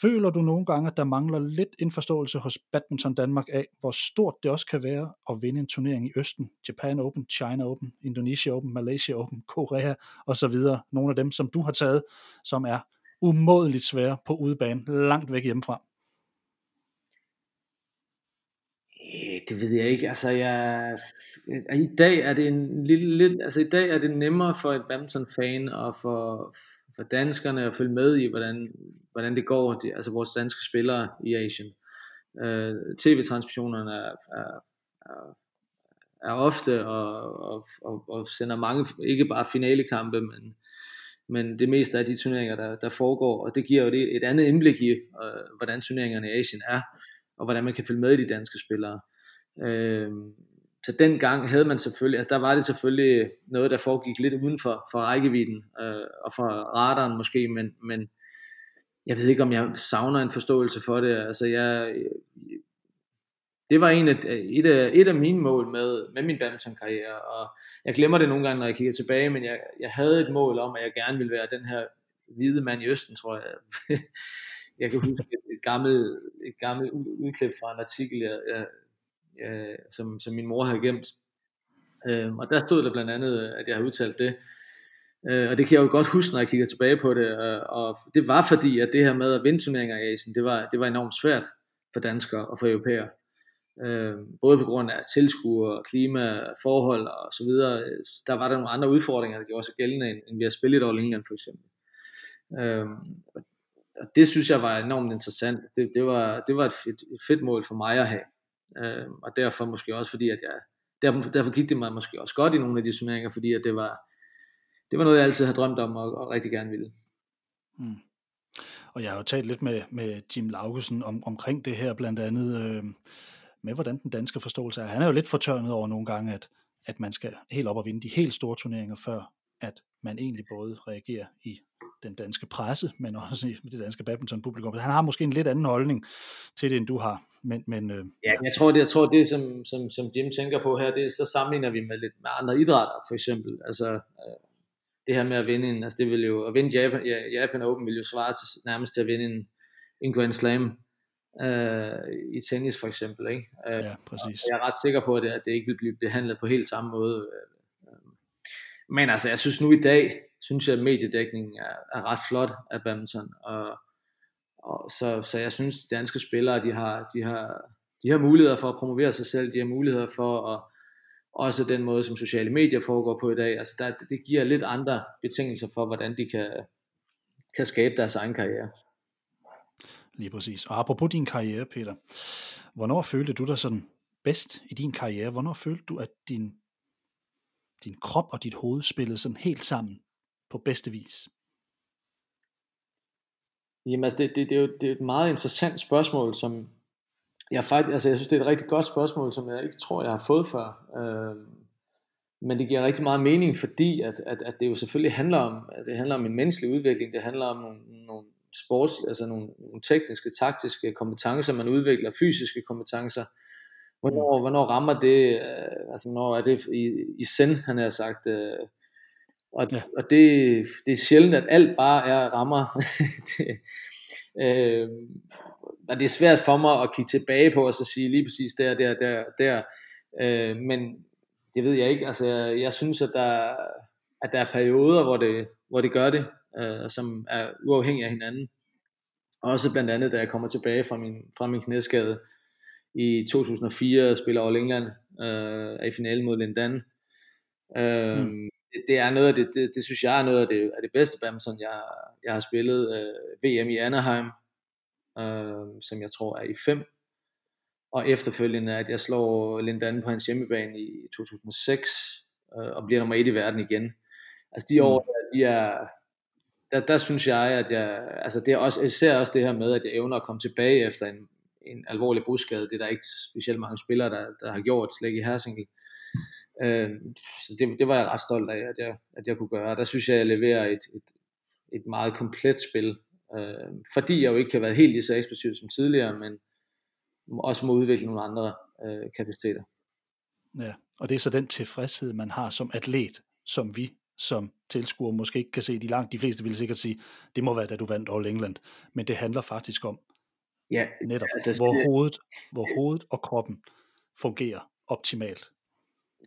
Føler du nogle gange, at der mangler lidt indforståelse hos Badminton Danmark af, hvor stort det også kan være at vinde en turnering i Østen? Japan Open, China Open, Indonesia Open, Malaysia Open, Korea osv. Nogle af dem, som du har taget, som er umådeligt svære på udebane, langt væk hjemmefra. Øh, det ved jeg ikke. Altså, jeg, i dag er det en lille, lidt, altså i dag er det nemmere for et badminton-fan og for, for danskerne at følge med i, hvordan, hvordan det går, de, altså vores danske spillere i Asien. Uh, TV-transmissionerne er, er, er, er ofte og, og, og, og sender mange, ikke bare finalekampe, men, men det meste af de turneringer, der, der foregår, og det giver jo det et andet indblik i, øh, hvordan turneringerne i Asien er og hvordan man kan følge med i de danske spillere. Øh, så dengang havde man selvfølgelig, altså der var det selvfølgelig noget, der foregik lidt uden for, for rækkevidden, øh, og for radaren måske, men, men jeg ved ikke, om jeg savner en forståelse for det. Altså jeg, det var en af, et, af, et af mine mål med, med min badminton-karriere, og jeg glemmer det nogle gange, når jeg kigger tilbage, men jeg, jeg havde et mål om, at jeg gerne ville være den her hvide mand i Østen, tror jeg. jeg kan huske et, et gammelt, et gammelt udklip fra en artikel, jeg, jeg, øh, som, som min mor havde gemt. Øh, og der stod der blandt andet, øh, at jeg havde udtalt det. Øh, og det kan jeg jo godt huske, når jeg kigger tilbage på det. Og, og det var fordi, at det her med at vinde turneringer i Asien, det var, det var enormt svært for danskere og for europæere. Øh, både på grund af tilskuer, klima, forhold og så videre. Der var der nogle andre udfordringer, der gjorde sig gældende, end, end vi har spillet i England for eksempel. Øh, og det synes jeg var enormt interessant. Det, det, var, det var et fedt, et fedt mål for mig at have. Øh, og derfor måske også fordi, at jeg, derfor, derfor gik det mig måske også godt i nogle af de turneringer, fordi at det var, det var noget, jeg altid har drømt om og, og rigtig gerne ville. Mm. Og jeg har jo talt lidt med, med Jim Laugesen om, omkring det her, blandt andet øh, med, hvordan den danske forståelse er. Han er jo lidt fortørnet over nogle gange, at, at man skal helt op og vinde de helt store turneringer, før at man egentlig både reagerer i den danske presse, men også i det danske badminton-publikum. Han har måske en lidt anden holdning til det, end du har. Men, men, øh, ja, jeg tror, det, jeg tror, det som, som, som Jim tænker på her, det så sammenligner vi med lidt med andre idrætter, for eksempel. Altså, øh, det her med at vinde en, altså det vil jo, at vinde Japan, ja, Japan Open vil jo svare til, nærmest til at vinde en, en Grand Slam øh, i tennis for eksempel. Ikke? Øh, ja, præcis. jeg er ret sikker på, at det, at det ikke vil blive behandlet på helt samme måde. Men altså, jeg synes nu i dag, synes jeg, at mediedækningen er, er ret flot af badminton. Og, og så, så jeg synes, at de danske spillere, de har, de, har, de har muligheder for at promovere sig selv, de har muligheder for at også den måde, som sociale medier foregår på i dag. Altså der, det giver lidt andre betingelser for, hvordan de kan, kan skabe deres egen karriere. Lige præcis. Og apropos din karriere, Peter, hvornår følte du dig sådan bedst i din karriere? Hvornår følte du, at din, din krop og dit hoved spillede sådan helt sammen på bedste vis? Jamen altså, det, det, det, er jo det er et meget interessant spørgsmål, som jeg faktisk, altså jeg synes, det er et rigtig godt spørgsmål, som jeg ikke tror, jeg har fået før. Øh, men det giver rigtig meget mening, fordi at, at, at det jo selvfølgelig handler om, at det handler om en menneskelig udvikling, det handler om nogle, nogle sports, altså nogle, nogle tekniske, taktiske kompetencer, man udvikler, fysiske kompetencer. Hvornår, hvornår rammer det, øh, altså hvornår er det i, i send, han har sagt, øh, og, ja. og det, det er sjældent, at alt bare er rammer. det, øh, og det er svært for mig at kigge tilbage på og så sige lige præcis der, der, der, der. Øh, men det ved jeg ikke. Altså, jeg, jeg synes, at der, at der er perioder, hvor det, hvor det gør det, øh, som er uafhængige af hinanden. Også blandt andet, da jeg kommer tilbage fra min, fra min knæskade i 2004, spiller All England, øh, er i finalen mod Lindan. Øh, mm. det, det, er noget af det, det, det, synes jeg er noget af det, af det bedste badminton, jeg, jeg har spillet. Øh, VM i Anaheim, øh, som jeg tror er i 5. Og efterfølgende, at jeg slår Lindan på hans hjemmebane i 2006, øh, og bliver nummer et i verden igen. Altså de år, mm. de er, der, der synes jeg, at jeg, altså det er også, især også det her med, at jeg evner at komme tilbage efter en, en alvorlig brudskade. Det er der ikke specielt mange spillere, der, der har gjort, slet ikke i Helsinki. Øh, så det, det var jeg ret stolt af, at jeg, at jeg kunne gøre. Der synes jeg, at jeg leverer et, et, et meget komplet spil. Øh, fordi jeg jo ikke kan være helt lige så eksplosiv som tidligere, men også må udvikle nogle andre øh, kapaciteter. Ja, og det er så den tilfredshed, man har som atlet, som vi som tilskuer måske ikke kan se. De langt de fleste vil sikkert sige, det må være, da du vandt All England. Men det handler faktisk om, ja, netop, altså, hvor, hovedet, hvor hovedet og kroppen fungerer optimalt.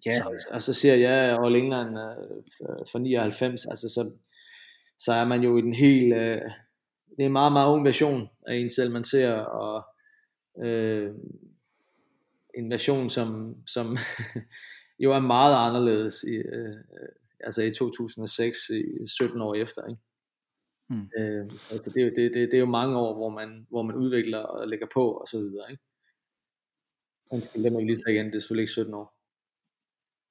Ja, sammen. og så siger jeg All England uh, for 99, altså så, så er man jo i den helt, uh, det er en meget, meget ung version af en selv, man ser, og uh, en version, som, som jo er meget anderledes i, uh, altså i 2006, i 17 år efter. Ikke? Mm. Øh, altså det, er jo, det, det, det er jo mange år, hvor man, hvor man udvikler og lægger på og så videre. Ikke? Undskyld, det må lige igen, det er selvfølgelig ikke 17 år.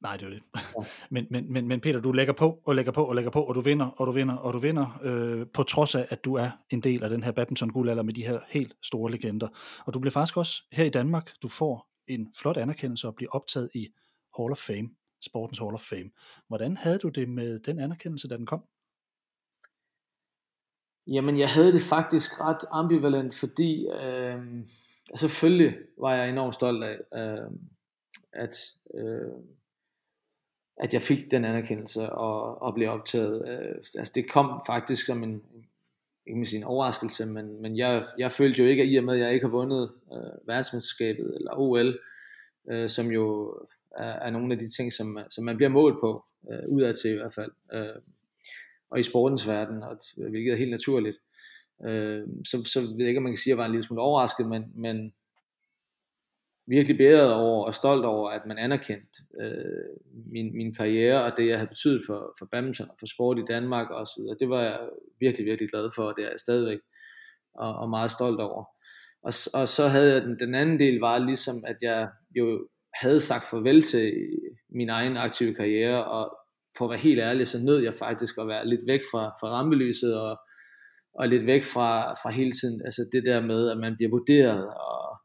Nej, det er det. Ja. men, men, men, men Peter, du lægger på og lægger på og lægger på, og du vinder og du vinder og du vinder, øh, på trods af, at du er en del af den her badminton guldalder med de her helt store legender. Og du bliver faktisk også her i Danmark, du får en flot anerkendelse og bliver optaget i Hall of Fame, Sportens Hall of Fame. Hvordan havde du det med den anerkendelse, da den kom? Jamen, jeg havde det faktisk ret ambivalent, fordi øh, selvfølgelig var jeg enormt stolt af, øh, at, øh, at jeg fik den anerkendelse og, og blev optaget. Øh, altså, det kom faktisk som en, ikke sige en overraskelse, men, men jeg, jeg følte jo ikke, at i og med, at jeg ikke har vundet øh, verdensmesterskabet eller OL, øh, som jo er, er nogle af de ting, som, som man bliver målt på, øh, udadtil i hvert fald. Øh, og i sportens verden, og, hvilket er helt naturligt. Øh, så, så ved jeg ikke, om man kan sige, at jeg var en lille smule overrasket, men, men virkelig beæret over og stolt over, at man anerkendte øh, min, min karriere og det, jeg havde betydet for, for badminton og for sport i Danmark og så videre. Det var jeg virkelig, virkelig glad for, og det er jeg stadigvæk og, og meget stolt over. Og, og så havde jeg den, den anden del var ligesom, at jeg jo havde sagt farvel til min egen aktive karriere, og for at være helt ærlig, så nød jeg faktisk at være lidt væk fra, fra rampelyset, og, og lidt væk fra, fra hele tiden, altså det der med, at man bliver vurderet, og,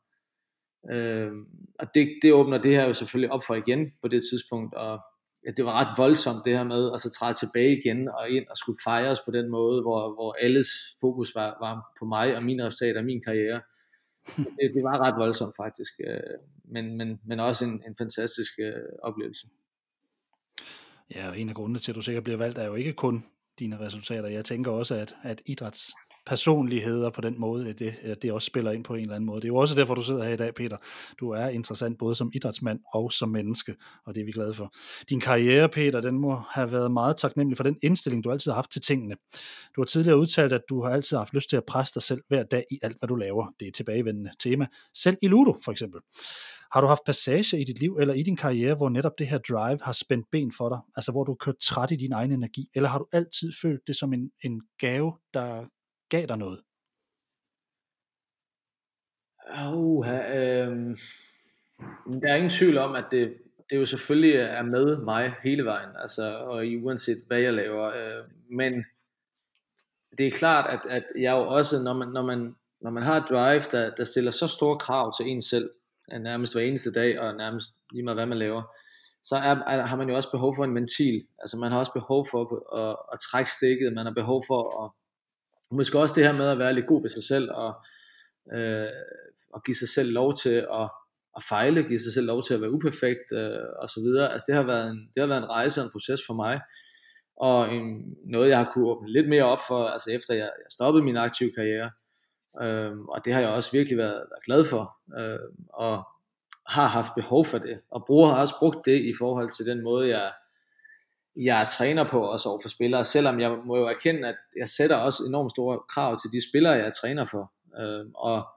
øh, og det, det åbner det her jo selvfølgelig op for igen på det tidspunkt, og ja, det var ret voldsomt det her med at så træde tilbage igen og ind og skulle fejres på den måde, hvor, hvor alles fokus var, var på mig og mine resultater og min karriere. Det, det var ret voldsomt faktisk, øh, men, men, men også en, en fantastisk øh, oplevelse. Ja, og en af grundene til, at du sikkert bliver valgt, er jo ikke kun dine resultater. Jeg tænker også, at, at idræts personligheder på den måde, at det, det også spiller ind på en eller anden måde. Det er jo også derfor, du sidder her i dag, Peter. Du er interessant både som idrætsmand og som menneske, og det er vi glade for. Din karriere, Peter, den må have været meget taknemmelig for den indstilling, du altid har haft til tingene. Du har tidligere udtalt, at du har altid haft lyst til at presse dig selv hver dag i alt, hvad du laver. Det er et tilbagevendende tema. Selv i Ludo, for eksempel. Har du haft passage i dit liv eller i din karriere, hvor netop det her drive har spændt ben for dig? Altså hvor du har kørt træt i din egen energi? Eller har du altid følt det som en, en gave, der gav dig noget? Uh, øh, der er ingen tvivl om, at det, det jo selvfølgelig er med mig hele vejen, altså, og uanset hvad jeg laver. Øh, men det er klart, at, at jeg jo også, når man, når man, når man har et drive, der, der stiller så store krav til en selv, øh, nærmest hver eneste dag, og nærmest lige meget hvad man laver, så er, er, har man jo også behov for en ventil. Altså man har også behov for at, at, at trække stikket, man har behov for at, måske også det her med at være lidt god ved sig selv, og, øh, og give sig selv lov til at, at fejle, give sig selv lov til at være uperfekt, øh, og så videre. Altså det har været en, det har været en rejse og en proces for mig, og en, noget jeg har kunne åbne lidt mere op for, altså efter jeg, jeg stoppede min aktive karriere, øh, og det har jeg også virkelig været, været glad for, øh, og har haft behov for det, og bruger har også brugt det i forhold til den måde, jeg jeg er træner på også over for spillere, selvom jeg må jo erkende, at jeg sætter også enormt store krav til de spillere, jeg er træner for. Øh, og,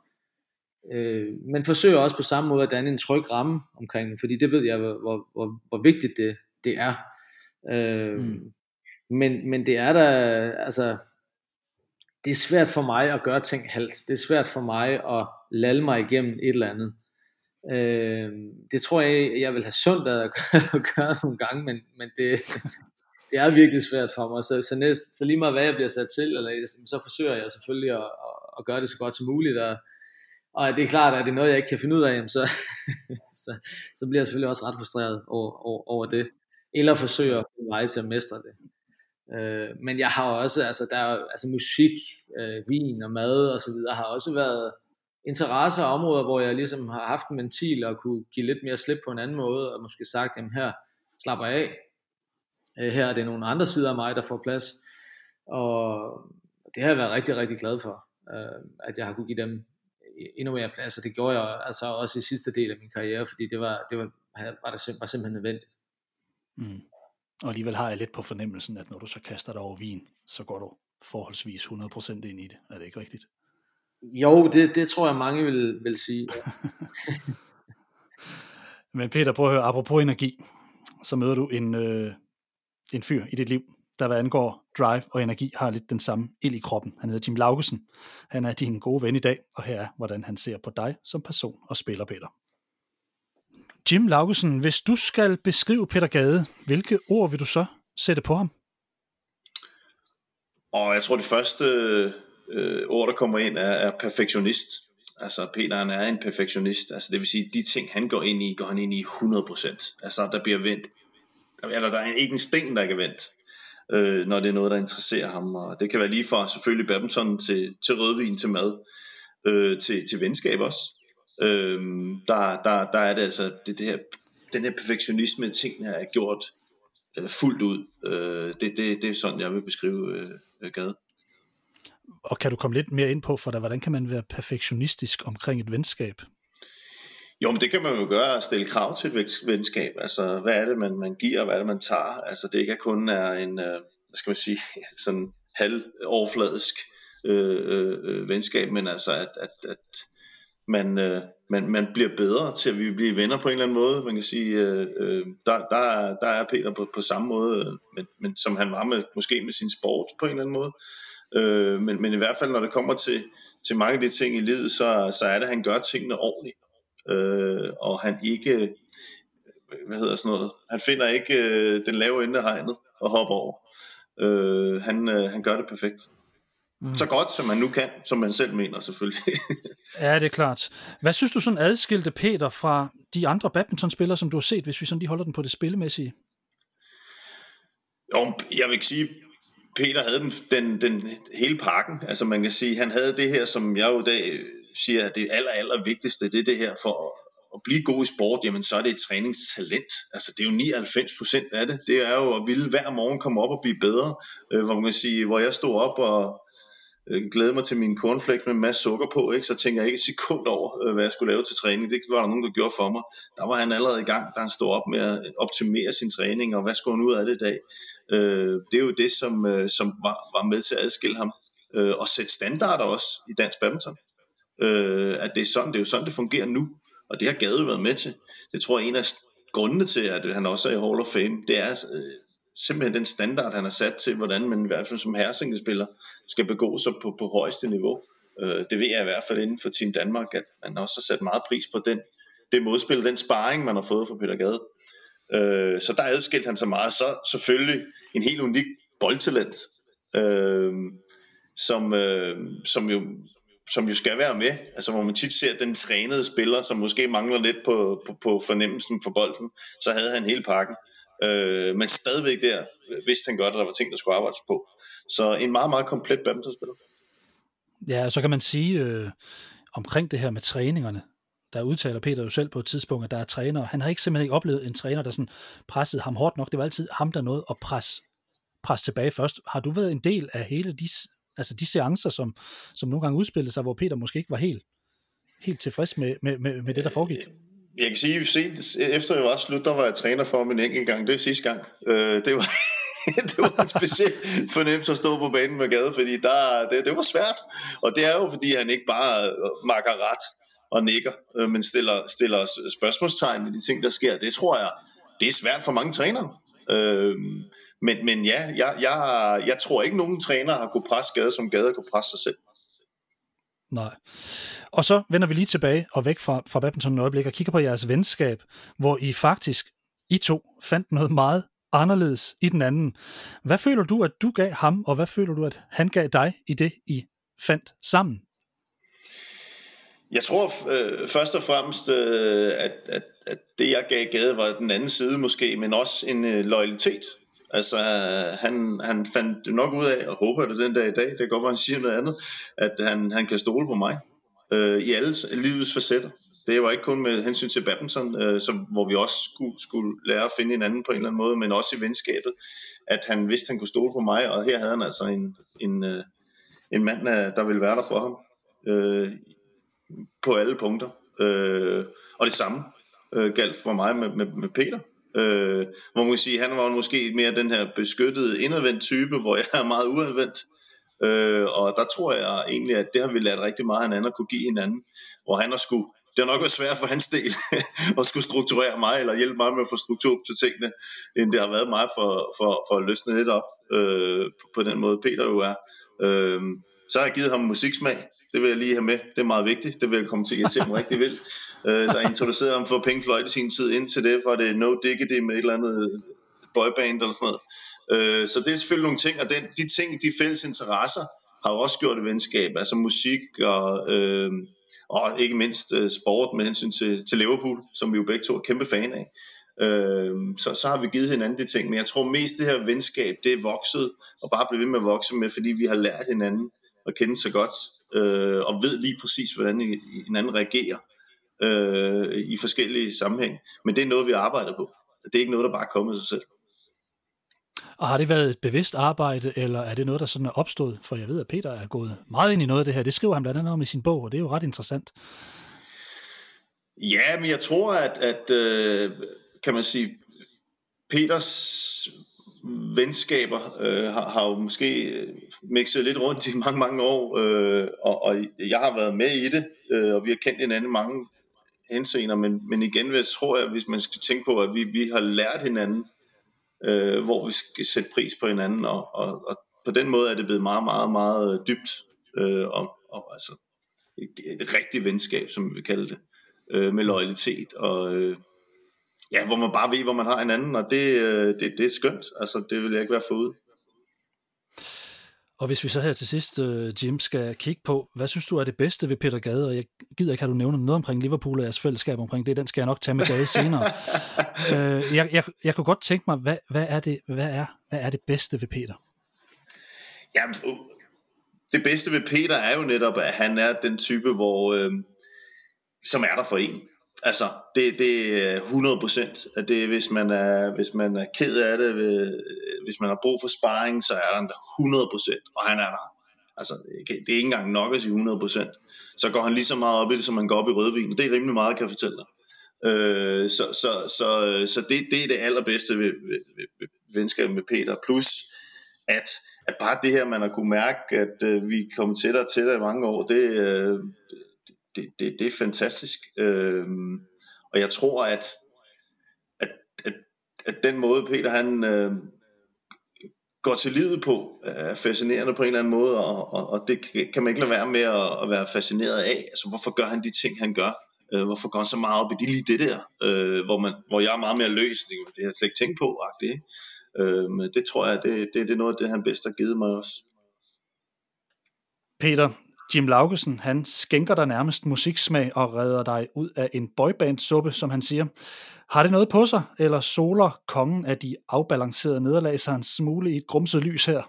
øh, men forsøger også på samme måde at danne en tryg ramme omkring det, fordi det ved jeg, hvor, hvor, hvor vigtigt det, det er. Øh, mm. men, men det er da, altså, det er svært for mig at gøre ting halvt. Det er svært for mig at lalle mig igennem et eller andet. Øh, det tror jeg, jeg vil have sundt at, at gøre nogle gange, men, men det, det er virkelig svært for mig. Så, så, næst, så lige meget hvad jeg bliver sat til, eller, så forsøger jeg selvfølgelig at, at, at gøre det så godt som muligt. Og, og det er klart, at det er noget, jeg ikke kan finde ud af, så, så, så bliver jeg selvfølgelig også ret frustreret over, over, over det. Eller forsøger at vej til at mestre det. Øh, men jeg har også, altså der altså musik, øh, vin og mad og så videre, har også været interesser og områder, hvor jeg ligesom har haft en ventil og kunne give lidt mere slip på en anden måde, og måske sagt, jamen her slapper jeg af. Øh, her er det nogle andre sider af mig, der får plads. Og det har jeg været rigtig, rigtig glad for, øh, at jeg har kunne give dem endnu mere plads, og det gjorde jeg altså også i sidste del af min karriere, fordi det var, det var, var, det, var simpelthen nødvendigt. Mm. Og alligevel har jeg lidt på fornemmelsen, at når du så kaster dig over vin, så går du forholdsvis 100% ind i det. Er det ikke rigtigt? Jo, det, det tror jeg mange vil, vil sige. Men Peter, prøv at høre, apropos energi, så møder du en, øh, en fyr i dit liv, der hvad angår drive og energi, har lidt den samme ild i kroppen. Han hedder Jim Laugesen. Han er din gode ven i dag, og her er, hvordan han ser på dig som person og spiller, Peter. Jim Laugesen, hvis du skal beskrive Peter Gade, hvilke ord vil du så sætte på ham? Og jeg tror, det første øh, ord, der kommer ind, er, er perfektionist. Altså, Peter han er en perfektionist. Altså, det vil sige, de ting, han går ind i, går han ind i 100%. Altså, der bliver vendt. Eller der er ikke en sten, der kan vendt, øh, når det er noget, der interesserer ham. Og det kan være lige fra selvfølgelig badminton til, til rødvin, til mad, øh, til, til venskab også. Øh, der, der, der er det altså, det, det her, den her perfektionisme, tingene er gjort øh, fuldt ud. Øh, det, det, det er sådan, jeg vil beskrive øh, øh Gade. Og kan du komme lidt mere ind på, for dig, hvordan kan man være perfektionistisk omkring et venskab? Jo, men det kan man jo gøre at stille krav til et venskab. Altså, hvad er det, man, man giver, og hvad er det, man tager? Altså, det ikke kun er en, øh, hvad skal man sige, sådan halvoverfladisk øh, øh, venskab, men altså, at, at, at man, øh, man, man bliver bedre til at vi bliver venner på en eller anden måde. Man kan sige, øh, øh, der, der, der er Peter på, på samme måde, øh, men, men som han var med, måske med sin sport på en eller anden måde. Øh, men, men i hvert fald, når det kommer til, til mange af de ting i livet, så, så er det, at han gør tingene ordentligt. Øh, og han ikke, hvad hedder sådan noget, han finder ikke øh, den lave ende af hegnet og hopper over. Øh, han, øh, han gør det perfekt. Mm. Så godt, som man nu kan, som man selv mener selvfølgelig. ja, det er klart. Hvad synes du sådan adskilte Peter fra de andre badmintonspillere, som du har set, hvis vi sådan lige holder den på det spillemæssige? Jo, jeg vil ikke sige, Peter havde den, den, den hele pakken. Altså man kan sige, han havde det her, som jeg jo i dag siger, at det aller, aller vigtigste, det er det her for at blive god i sport, jamen så er det et træningstalent. Altså det er jo 99 procent af det. Det er jo at ville hver morgen komme op og blive bedre. Øh, hvor man kan sige, hvor jeg stod op og, Øh, glæde mig til min cornflakes med en masse sukker på, ikke? så tænker jeg ikke et sekund over, øh, hvad jeg skulle lave til træning. Det var der nogen, der gjorde for mig. Der var han allerede i gang, da han stod op med at øh, optimere sin træning, og hvad skulle han ud af det i dag? Øh, det er jo det, som, som var, var med til at adskille ham, øh, og sætte standarder også i dansk badminton. Øh, at det er sådan, det er jo sådan, det fungerer nu, og det har Gade været med til. Det tror jeg er en af grundene til, at han også er i Hall of Fame, det er simpelthen den standard, han har sat til, hvordan man i hvert fald som herresingespiller skal begå sig på, på højeste niveau. Øh, det ved jeg i hvert fald inden for Team Danmark, at man også har sat meget pris på den, det modspil, den sparring, man har fået fra Peter Gade. Øh, så der adskilte han sig meget. Så selvfølgelig en helt unik boldtalent, øh, som, øh, som jo som jo skal være med, altså hvor man tit ser den trænede spiller, som måske mangler lidt på, på, på fornemmelsen for bolden, så havde han hele pakken. Øh, men stadigvæk der vidste han godt, at der var ting, der skulle arbejdes på. Så en meget, meget komplet badmintonspiller. Ja, så kan man sige øh, omkring det her med træningerne, der udtaler Peter jo selv på et tidspunkt, at der er trænere. Han har ikke simpelthen ikke oplevet en træner, der sådan pressede ham hårdt nok. Det var altid ham, der nåede at presse, presse tilbage først. Har du været en del af hele de, altså de seancer, som, som nogle gange udspillede sig, hvor Peter måske ikke var helt, helt tilfreds med, med, med, med det, der foregik? Jeg kan sige, sent efter jeg var slut, der var jeg træner for en enkelt gang. Det er sidste gang. Øh, det var, det var en speciel fornemmelse at stå på banen med Gade, fordi der, det, det var svært. Og det er jo, fordi han ikke bare øh, makker ret og nikker, øh, men stiller, stiller spørgsmålstegn ved de ting, der sker. Det tror jeg, det er svært for mange trænere. Øh, men, men ja, jeg, jeg, jeg tror ikke, nogen træner har kunnet presse Gade, som Gade kunne presse sig selv. Nej. Og så vender vi lige tilbage og væk fra, fra badminton øjeblik og kigger på jeres venskab, hvor I faktisk, I to, fandt noget meget anderledes i den anden. Hvad føler du, at du gav ham, og hvad føler du, at han gav dig i det, I fandt sammen? Jeg tror øh, først og fremmest, øh, at, at, at det jeg gav Gade var den anden side måske, men også en øh, loyalitet. Altså, han, han fandt nok ud af, og håber det den dag i dag, det kan godt være, han siger noget andet, at han, han kan stole på mig øh, i alle livets facetter. Det var ikke kun med hensyn til badminton, øh, som, hvor vi også skulle, skulle lære at finde hinanden på en eller anden måde, men også i venskabet, at han vidste, at han kunne stole på mig, og her havde han altså en, en, øh, en mand, øh, der ville være der for ham øh, på alle punkter. Øh, og det samme øh, galt for mig med, med, med Peter. Øh, hvor man kan sige, han var måske mere den her beskyttede indadvendt type, hvor jeg er meget udadvendt. Øh, og der tror jeg egentlig, at det har vi lært rigtig meget hinanden at kunne give hinanden. Hvor han har skulle, det har nok været svært for hans del at skulle strukturere mig, eller hjælpe mig med at få struktur på tingene, end det har været mig for, for, for at løsne lidt op øh, på, på den måde, Peter jo er. Øh, så har jeg givet ham musiksmag, det vil jeg lige have med. Det er meget vigtigt. Det vil jeg komme til at se mig rigtig vildt. Øh, der introducerede ham for Pink Floyd i sin tid. Indtil det var det No Diggity med et eller andet boyband eller sådan noget. Øh, så det er selvfølgelig nogle ting, og den, de ting, de fælles interesser, har jo også gjort et venskab. Altså musik og, øh, og ikke mindst øh, sport med hensyn til, til Liverpool, som vi jo begge to er kæmpe fan af. Øh, så, så har vi givet hinanden de ting. Men jeg tror mest det her venskab, det er vokset og bare blevet ved med at vokse med, fordi vi har lært hinanden at kende så godt øh, og ved lige præcis, hvordan hinanden reagerer øh, i forskellige sammenhæng. Men det er noget, vi arbejder på. Det er ikke noget, der bare er kommet af sig selv. Og har det været et bevidst arbejde, eller er det noget, der sådan er opstået? For jeg ved, at Peter er gået meget ind i noget af det her. Det skriver han blandt andet om i sin bog, og det er jo ret interessant. Ja, men jeg tror, at, at øh, kan man sige, Peters venskaber øh, har, har jo måske øh, mixet lidt rundt i mange, mange år, øh, og, og jeg har været med i det, øh, og vi har kendt hinanden mange henseender, men, men igen jeg tror jeg, hvis man skal tænke på, at vi, vi har lært hinanden, øh, hvor vi skal sætte pris på hinanden, og, og, og på den måde er det blevet meget, meget, meget øh, dybt, øh, og, og altså et, et rigtigt venskab, som vi kalder det, øh, med loyalitet, og øh, ja, hvor man bare ved, hvor man har hinanden, og det, øh, det, det er skønt. Altså, det vil jeg ikke være forud. Og hvis vi så her til sidst, uh, Jim, skal kigge på, hvad synes du er det bedste ved Peter Gade? Og jeg gider ikke, have du nævner noget omkring Liverpool og jeres fællesskab omkring det. Den skal jeg nok tage med Gade senere. uh, jeg, jeg, jeg kunne godt tænke mig, hvad, hvad, er det, hvad, er, hvad er det bedste ved Peter? Ja, det bedste ved Peter er jo netop, at han er den type, hvor, øh, som er der for en. Altså, det, det er 100 procent. Det hvis man er, hvis man er ked af det, hvis man har brug for sparring, så er han der 100 procent, og han er der. Altså, det er ikke engang nok at sige 100 procent. Så går han lige så meget op i det, som man går op i rødvin, og det er rimelig meget, kan jeg fortælle dig. Øh, så så, så, så det, det er det allerbedste ved, ved, ved, ved venskab med Peter. Plus, at, at bare det her, man har kunne mærke, at øh, vi er kommet tættere og tættere i mange år, det, øh, det, det, det er fantastisk. Øh, og jeg tror, at, at, at, at den måde, Peter han øh, går til livet på, er fascinerende på en eller anden måde, og, og, og det kan man ikke lade være med at, at være fascineret af. Altså, hvorfor gør han de ting, han gør? Øh, hvorfor går han så meget op i det, lige det der? Øh, hvor, man, hvor jeg er meget mere løs, det, det har jeg slet ikke tænkt på. Ikke? Øh, men det tror jeg, det, det, det er noget af det, han bedst har givet mig også. Peter, Jim Laugesen, han skænker dig nærmest musiksmag og redder dig ud af en boyband-suppe, som han siger. Har det noget på sig, eller soler kongen af de afbalancerede nederlag sig en smule i et grumset lys her?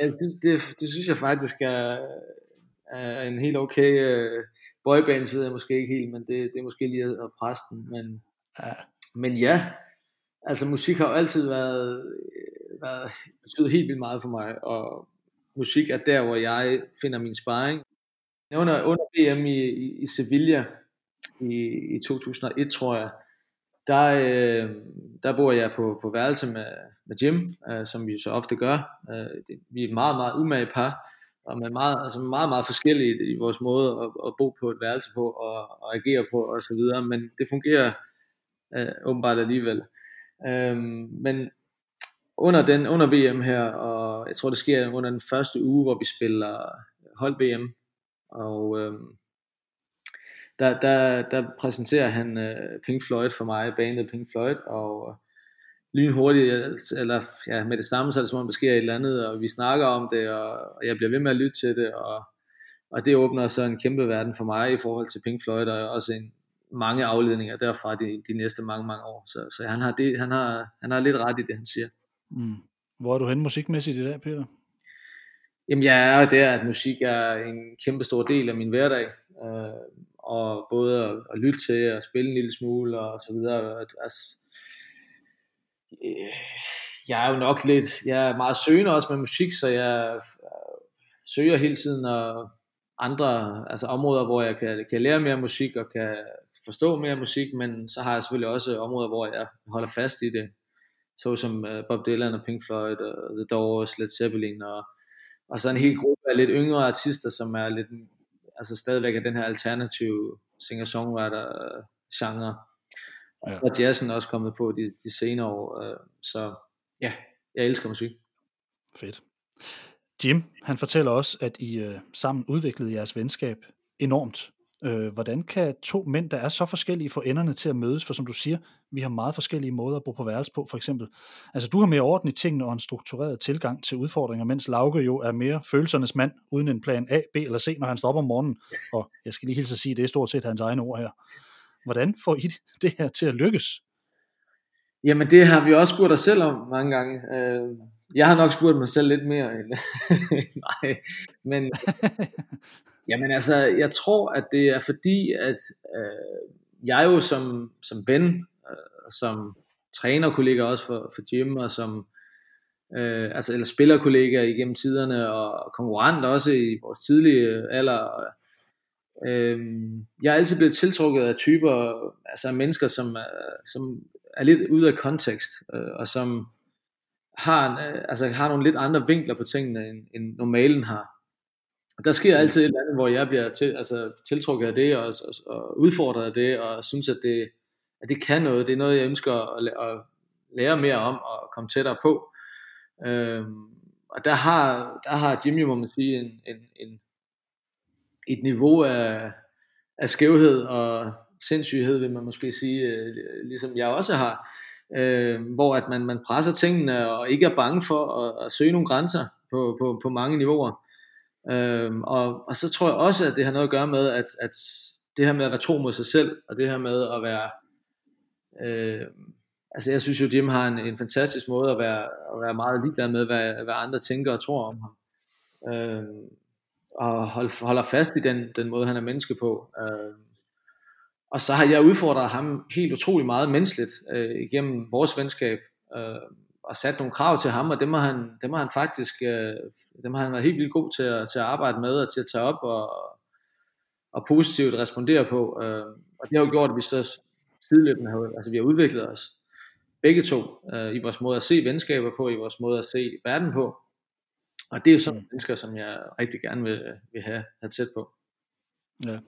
ja, det, det, det synes jeg faktisk er, er en helt okay uh, boyband, ved jeg måske ikke helt, men det, det er måske lige at presse den. Men ja. men ja, altså musik har jo altid været, været betydet helt vildt meget for mig, og musik er der, hvor jeg finder min sparring. Under, under VM i, i, i Sevilla i, i 2001, tror jeg, der, øh, der bor jeg på, på værelse med, med Jim, øh, som vi så ofte gør. Øh, det, vi er et meget, meget umage par, og med meget, altså meget, meget forskellige i vores måde at, at bo på et værelse på og, og agere på og så videre, men det fungerer øh, åbenbart alligevel. Øh, men under, den, under VM her, og jeg tror det sker under den første uge, hvor vi spiller hold VM, og øh, der, der, der præsenterer han øh, Pink Floyd for mig, bandet Pink Floyd, og øh, lynhurtigt, eller ja, med det samme, så er det som om, der sker et eller andet, og vi snakker om det, og, og jeg bliver ved med at lytte til det, og, og det åbner så en kæmpe verden for mig i forhold til Pink Floyd, og også en, mange afledninger derfra de, de næste mange, mange år. Så, så han, har det, han, har, han har lidt ret i det, han siger. Mm. Hvor er du hen musikmæssigt i dag, Peter? Jamen jeg er der, at musik er en kæmpe stor del af min hverdag. Øh, og både at, at lytte til og spille en lille smule og så videre. Altså, øh, jeg er jo nok lidt, jeg er meget søgende også med musik, så jeg øh, søger hele tiden og andre altså områder, hvor jeg kan, kan lære mere musik og kan forstå mere musik, men så har jeg selvfølgelig også områder, hvor jeg holder fast i det, såsom uh, Bob Dylan og Pink Floyd og The Doors, Led Zeppelin og, og så en hel gruppe af lidt yngre artister, som er lidt altså stadigvæk er den her alternative singer-songwriter genre. Ja. Og jazzen er også kommet på de, de senere år. Øh, så ja, jeg elsker musik. Fedt. Jim, han fortæller også, at I øh, sammen udviklede jeres venskab enormt. Øh, hvordan kan to mænd, der er så forskellige, få enderne til at mødes? For som du siger, vi har meget forskellige måder at bo på værelse på, for eksempel. Altså, du har mere orden i tingene og en struktureret tilgang til udfordringer, mens Lauke jo er mere følelsernes mand, uden en plan A, B eller C, når han stopper om morgenen. Og jeg skal lige hilse at sige, det er stort set hans egne ord her. Hvordan får I det her til at lykkes? Jamen, det har vi også spurgt os selv om mange gange. Øh, jeg har nok spurgt mig selv lidt mere end nej, men Jamen altså, jeg tror, at det er fordi, at øh, jeg jo som, som ven, øh, som trænerkollega også for, for Jim, og som øh, altså, eller spillerkollega igennem tiderne, og konkurrent også i vores tidlige øh, alder. Øh, jeg er altid blevet tiltrukket af typer, altså mennesker, som, som er lidt ude af kontekst, øh, og som har, øh, altså, har nogle lidt andre vinkler på tingene, end, end normalen har. Der sker mm. altid et eller andet, hvor jeg bliver til, altså, tiltrukket af det, og, og, og udfordret af det, og synes, at det, at det kan noget. Det er noget, jeg ønsker at, at lære mere om, og komme tættere på. Øhm, og der har, der har Jimmy, må man sige, en, en, en, et niveau af, af skævhed og sindssyghed, vil man måske sige, øh, ligesom jeg også har, øh, hvor at man, man presser tingene og ikke er bange for at, at søge nogle grænser på, på, på mange niveauer. Øhm, og, og så tror jeg også, at det har noget at gøre med, at, at det her med at være tro mod sig selv, og det her med at være, øh, altså jeg synes jo, Jim har en, en fantastisk måde at være, at være meget ligeglad med, hvad, hvad andre tænker og tror om ham. Øh, og hold, holder fast i den, den måde, han er menneske på. Øh, og så har jeg udfordret ham helt utrolig meget menneskeligt øh, igennem vores venskab. Øh, og sat nogle krav til ham, og dem har han, dem har han faktisk øh, dem har han været helt vildt god til at, til at arbejde med, og til at tage op og, og positivt respondere på. Øh, og det har jo gjort, at vi så tidligere har, altså vi har udviklet os begge to øh, i vores måde at se venskaber på, i vores måde at se verden på. Og det er jo sådan mm. mennesker, som jeg rigtig gerne vil, vil have, have tæt på. Ja,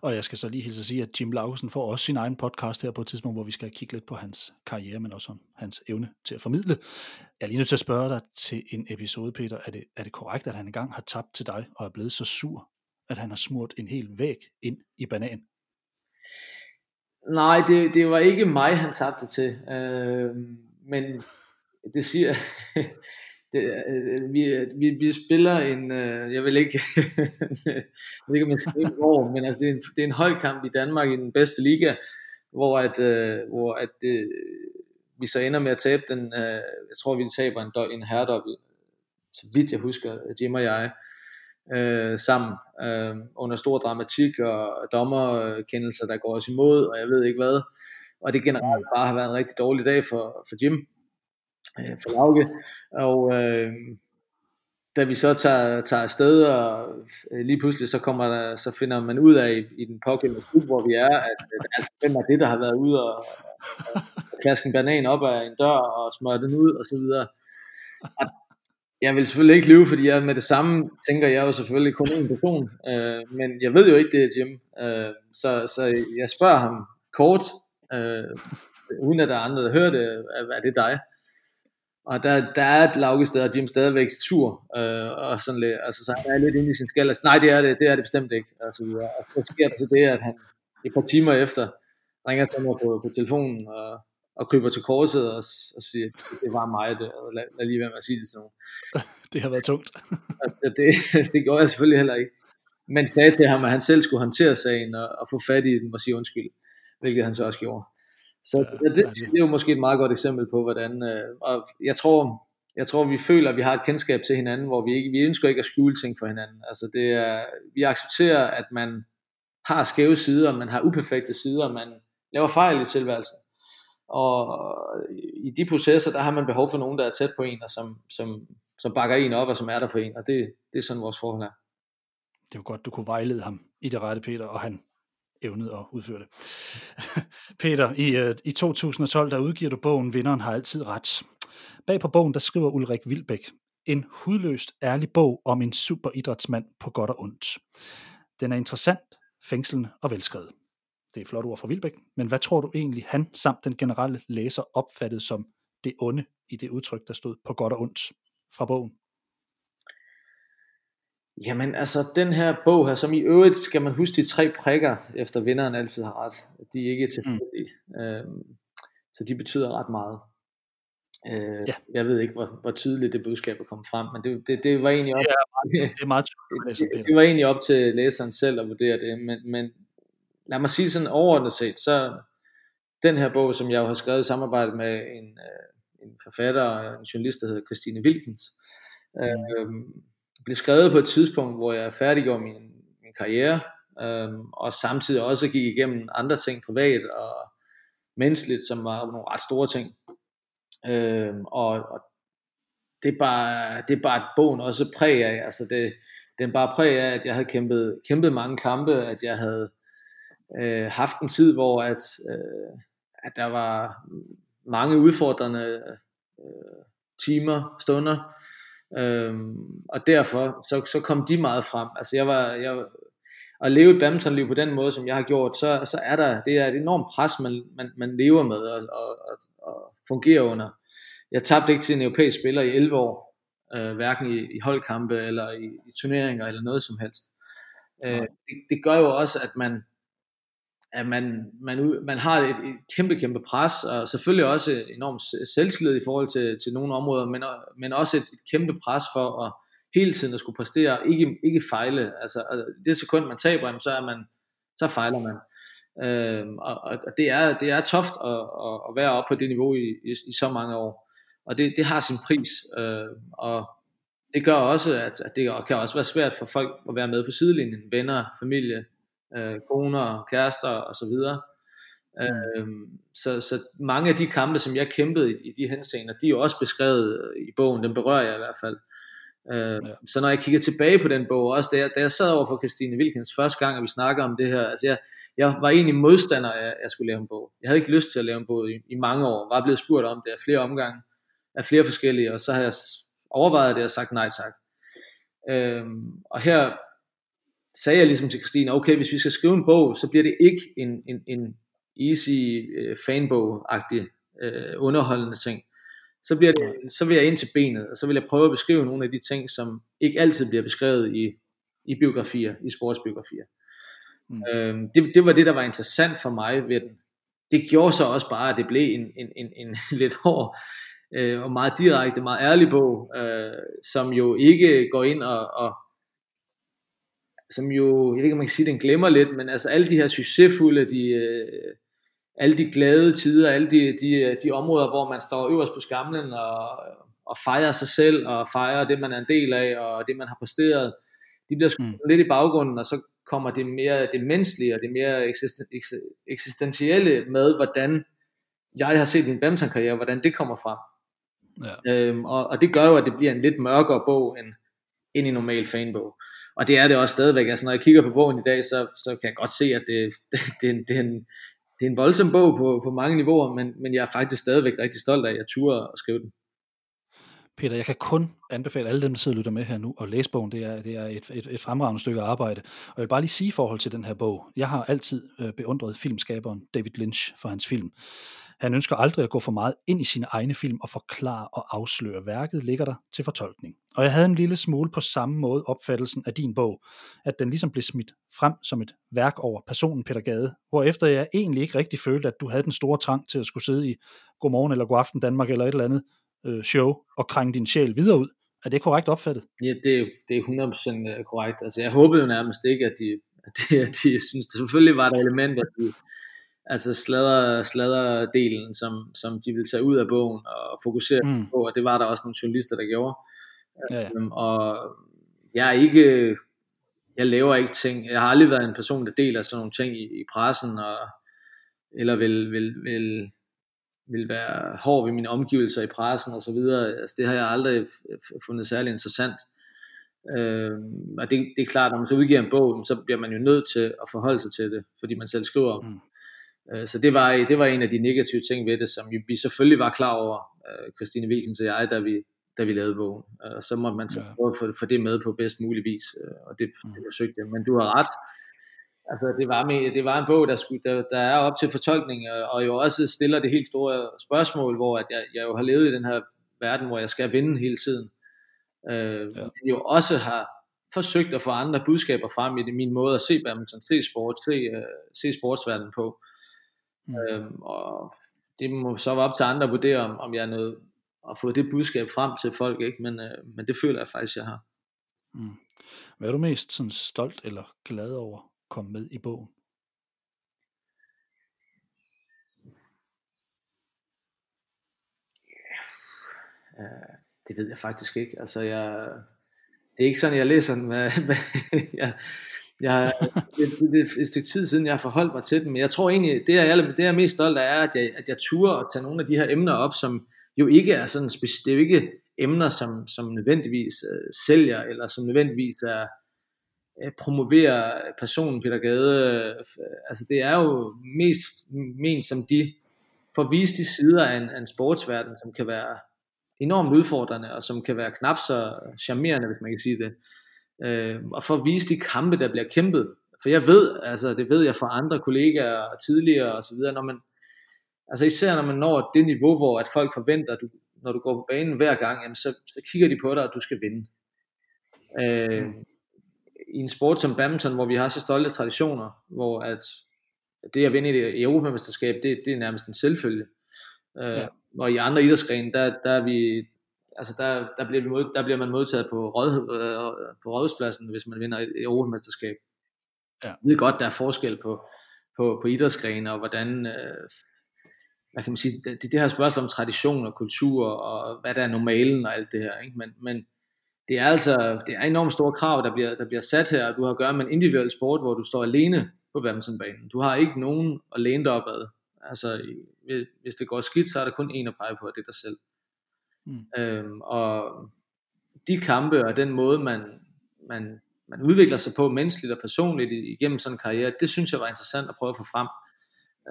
og jeg skal så lige hilse at sige, at Jim Laugesen får også sin egen podcast her på et tidspunkt, hvor vi skal kigge lidt på hans karriere, men også om hans evne til at formidle. Jeg er lige nødt til at spørge dig til en episode, Peter. Er det, er det korrekt, at han engang har tabt til dig og er blevet så sur, at han har smurt en hel væg ind i banan? Nej, det, det var ikke mig, han tabte til. Øh, men det siger, det, øh, vi, vi, vi spiller en, øh, jeg vil ikke, jeg ved ikke om jeg skal hvor, men altså det er, en, det er en høj kamp i Danmark i den bedste liga, hvor at, øh, hvor at øh, vi så ender med at tabe den, øh, jeg tror vi taber en, en herredobbel, så vidt jeg husker, Jim og jeg, øh, sammen øh, under stor dramatik og dommerkendelser, der går os imod, og jeg ved ikke hvad. Og det generelt bare har været en rigtig dårlig dag for, for Jim, øh, for Lauke. Og, øh, da vi så tager, tager afsted, og øh, lige pludselig så kommer der, så finder man ud af i, i den pågældende klub, hvor vi er, at, øh, altså, hvem er det, der har været ude og, og, og klaske en banan op af en dør og smøre den ud og så videre. Og jeg vil selvfølgelig ikke lyve, fordi jeg med det samme tænker jeg jo selvfølgelig kun en person, øh, men jeg ved jo ikke, det er Jim. Øh, så, så jeg spørger ham kort, øh, uden at der er andre, der hører det, er, er det dig? Og der, der er et lavgested, og Jim stadigvæk sur, øh, og sådan lidt, altså, så han er lidt inde i sin skal, altså, nej, det er det, det er det bestemt ikke, og så videre. Og så sker der så det, at han et par timer efter ringer til mig på, på telefonen, og, og kryber til korset og, og siger, det var mig, det, og lad, lad lige være med at sige det til nogen. Det har været tungt. det, det, det gjorde jeg selvfølgelig heller ikke. Men sagde til ham, at han selv skulle håndtere sagen og, og få fat i den og sige undskyld, hvilket han så også gjorde. Så ja, det, det er jo måske et meget godt eksempel på, hvordan, øh, og jeg tror, jeg tror, vi føler, at vi har et kendskab til hinanden, hvor vi ikke, vi ønsker ikke at skjule ting for hinanden. Altså det er, vi accepterer, at man har skæve sider, man har uperfekte sider, man laver fejl i tilværelsen. Og i de processer, der har man behov for nogen, der er tæt på en, og som, som, som bakker en op, og som er der for en, og det, det er sådan vores forhold er. Det jo godt, du kunne vejlede ham i det rette, Peter, og han evnede at udføre det. Peter, i, øh, i 2012, der udgiver du bogen Vinderen har altid ret. Bag på bogen, der skriver Ulrik Vilbæk, en hudløst ærlig bog om en superidrætsmand på godt og ondt. Den er interessant, fængslende og velskrevet. Det er flot ord fra Vilbæk, men hvad tror du egentlig, han samt den generelle læser opfattede som det onde i det udtryk, der stod på godt og ondt fra bogen? Jamen altså, den her bog her, som i øvrigt skal man huske de tre prikker, efter vinderen altid har ret. De er ikke tilfældige. Mm. Øhm, så de betyder ret meget. Øh, ja. Jeg ved ikke, hvor, hvor tydeligt det budskab er kommet frem, men det, det, det var egentlig op, ja, det er meget tydeligt, det, det, det var egentlig op til læseren selv at vurdere det, men, men lad mig sige sådan overordnet set, så den her bog, som jeg jo har skrevet i samarbejde med en, øh, en forfatter og en journalist, der hedder Christine Wilkens, mm. øh, blev skrevet på et tidspunkt, hvor jeg færdiggjorde min, min karriere, øhm, og samtidig også gik igennem andre ting privat og menneskeligt, som var nogle ret store ting. Øhm, og, og det er bare, det er bare et bogen også præg af, altså det, den bare præg af, at jeg havde kæmpet, kæmpet mange kampe, at jeg havde øh, haft en tid, hvor at, øh, at der var mange udfordrende øh, timer, stunder, øh, og derfor så, så kom de meget frem. Altså jeg var, jeg, at leve et badmintonliv på den måde, som jeg har gjort, så, så er der, det er et enormt pres, man, man, man lever med og, og, og, og fungerer under. Jeg tabte ikke til en europæisk spiller i 11 år, øh, hverken i, i holdkampe eller i, i turneringer eller noget som helst. Øh, det, det gør jo også, at man, at man, man, man har et, et kæmpe, kæmpe pres, og selvfølgelig også enormt selvtillid i forhold til, til nogle områder, men, men også et, et kæmpe pres for at hele tiden at skulle præstere, ikke, ikke fejle. Altså, det sekund, man taber, så, er man, så fejler man. Øhm, og, og det er, det er toft at, at, være oppe på det niveau i, i, i så mange år. Og det, det har sin pris. Øh, og det gør også, at, at det kan også være svært for folk at være med på sidelinjen, venner, familie, øh, koner, kærester og så videre. Øh, så, så mange af de kampe, som jeg kæmpede i, i de henseender, de er også beskrevet i bogen, den berører jeg i hvert fald. Øh, ja. Så når jeg kigger tilbage på den bog, også da jeg, da jeg sad over for Christine Wilkins første gang, og vi snakker om det her, altså jeg, jeg var egentlig modstander af, at jeg skulle lave en bog. Jeg havde ikke lyst til at lave en bog i, i mange år, var blevet spurgt om det af flere omgange, af flere forskellige, og så havde jeg overvejet det og sagt nej tak. Øh, og her sagde jeg ligesom til Christine, okay, hvis vi skal skrive en bog, så bliver det ikke en, en, en easy uh, fanbog-agtig uh, underholdende ting. Så, bliver det, så vil jeg ind til benet, og så vil jeg prøve at beskrive nogle af de ting, som ikke altid bliver beskrevet i, i biografier, i sportsbiografier. Mm. Øhm, det, det var det, der var interessant for mig ved den. Det gjorde så også bare, at det blev en, en, en, en lidt hård øh, og meget direkte, meget ærlig bog, øh, som jo ikke går ind og, og som jo, jeg ved ikke om man kan sige, den glemmer lidt, men altså alle de her succesfulde, de, øh, alle de glade tider, alle de, de, de områder, hvor man står øverst på skamlen og, og fejrer sig selv, og fejrer det, man er en del af, og det, man har præsteret, de bliver mm. lidt i baggrunden, og så kommer det mere det menneskelige og det mere eksistentielle med, hvordan jeg har set min badmintonkarriere, hvordan det kommer frem. Ja. Øhm, og, og det gør jo, at det bliver en lidt mørkere bog, end, ind i normal fanbog. Og det er det også stadigvæk. Altså når jeg kigger på bogen i dag, så, så kan jeg godt se, at det, det, det, er, en, det, er, en, det er en voldsom bog på, på mange niveauer, men, men jeg er faktisk stadigvæk rigtig stolt af, at jeg turde at skrive den. Peter, jeg kan kun anbefale alle dem, der sidder og lytter med her nu, og læse bogen. Det er, det er et, et, et fremragende stykke arbejde. Og jeg vil bare lige sige i forhold til den her bog. Jeg har altid øh, beundret filmskaberen David Lynch for hans film. Han ønsker aldrig at gå for meget ind i sine egne film og forklare og afsløre. Værket ligger der til fortolkning. Og jeg havde en lille smule på samme måde opfattelsen af din bog, at den ligesom blev smidt frem som et værk over personen Peter Gade, efter jeg egentlig ikke rigtig følte, at du havde den store trang til at skulle sidde i Godmorgen eller Godaften Danmark eller et eller andet øh, show og krænge din sjæl videre ud. Er det korrekt opfattet? Ja, det, er, det er 100% øh, korrekt. Altså, jeg håbede jo nærmest ikke, at de, at de, at de synes, at selvfølgelig var der elementer, de, altså sladder, sladder delen, som, som de ville tage ud af bogen og fokusere mm. på, og det var der også nogle journalister, der gjorde. Ja, ja. Um, og jeg er ikke, jeg laver ikke ting, jeg har aldrig været en person, der deler sådan nogle ting i, i pressen, og, eller vil, vil, vil, vil være hård ved mine omgivelser i pressen og så videre. Altså, det har jeg aldrig fundet særlig interessant. Øh, og det, det er klart, når man så udgiver en bog, så bliver man jo nødt til at forholde sig til det, fordi man selv skriver Mm. Øh, så det var, det var en af de negative ting ved det, som vi selvfølgelig var klar over, øh, Christine Wilkens og jeg, da vi, da vi lavede bogen. Og så måtte man så prøve at få, det med på bedst mulig vis, øh, og det, mm. det forsøgte jeg. Men du har ret. Altså, det var, med, det var en bog, der, skulle, der, der er op til fortolkning, og jo også stiller det helt store spørgsmål, hvor at jeg, jeg jo har levet i den her verden, hvor jeg skal vinde hele tiden. Øh, ja. Men jo også har forsøgt at få andre budskaber frem i det, min måde at se badminton, se sport, se, uh, se sportsverdenen på. Mm. Øhm, og det må så være op til andre at vurdere, om, om jeg er noget at få det budskab frem til folk, ikke? Men, øh, men det føler jeg faktisk, jeg har. Mm. Hvad er du mest sådan stolt eller glad over at komme med i bogen? Ja, uh, det ved jeg faktisk ikke. Altså, jeg, det er ikke sådan, jeg læser den. Hvad, hvad, jeg, jeg, det, det, er et stykke tid siden, jeg har forholdt mig til dem, men jeg tror egentlig, det er, det er mest stolt af, er, at jeg, at jeg turer at tage nogle af de her emner op, som jo ikke er sådan, det er jo ikke emner, som, som nødvendigvis øh, sælger, eller som nødvendigvis er, øh, promoverer personen Peter Gade. Øh, altså det er jo mest ment som de, for at vise de sider af en, af en sportsverden, som kan være enormt udfordrende, og som kan være knap så charmerende, hvis man kan sige det øh, og for at vise de kampe, der bliver kæmpet. For jeg ved, altså det ved jeg fra andre kollegaer tidligere og så videre, når man, altså især når man når det niveau, hvor at folk forventer, at du, når du går på banen hver gang, jamen så, så kigger de på dig, at du skal vinde. Øh, mm. I en sport som badminton, hvor vi har så stolte traditioner, hvor at det at vinde i Europamesterskab, det, det er nærmest en selvfølge. Øh, ja. Og i andre idrætsgrene, der, der er vi altså der, der, bliver vi mod, der bliver man modtaget på, råd, øh, på rådhuspladsen, hvis man vinder et Europamesterskab. Ja. Jeg ved godt, der er forskel på, på, på idrætsgrene, og hvordan, øh, hvad kan man sige, det, det her spørgsmål om tradition og kultur, og hvad der er normalen og alt det her, ikke? Men, men det er altså, det er enormt store krav, der bliver, der bliver sat her, du har at gøre med en individuel sport, hvor du står alene på badmintonbanen. Du har ikke nogen at læne dig op ad. Altså, hvis det går skidt, så er der kun en at pege på, og det er dig selv. Mm. Øhm, og de kampe og den måde, man, man, man udvikler sig på menneskeligt og personligt igennem sådan en karriere, det synes jeg var interessant at prøve at få frem.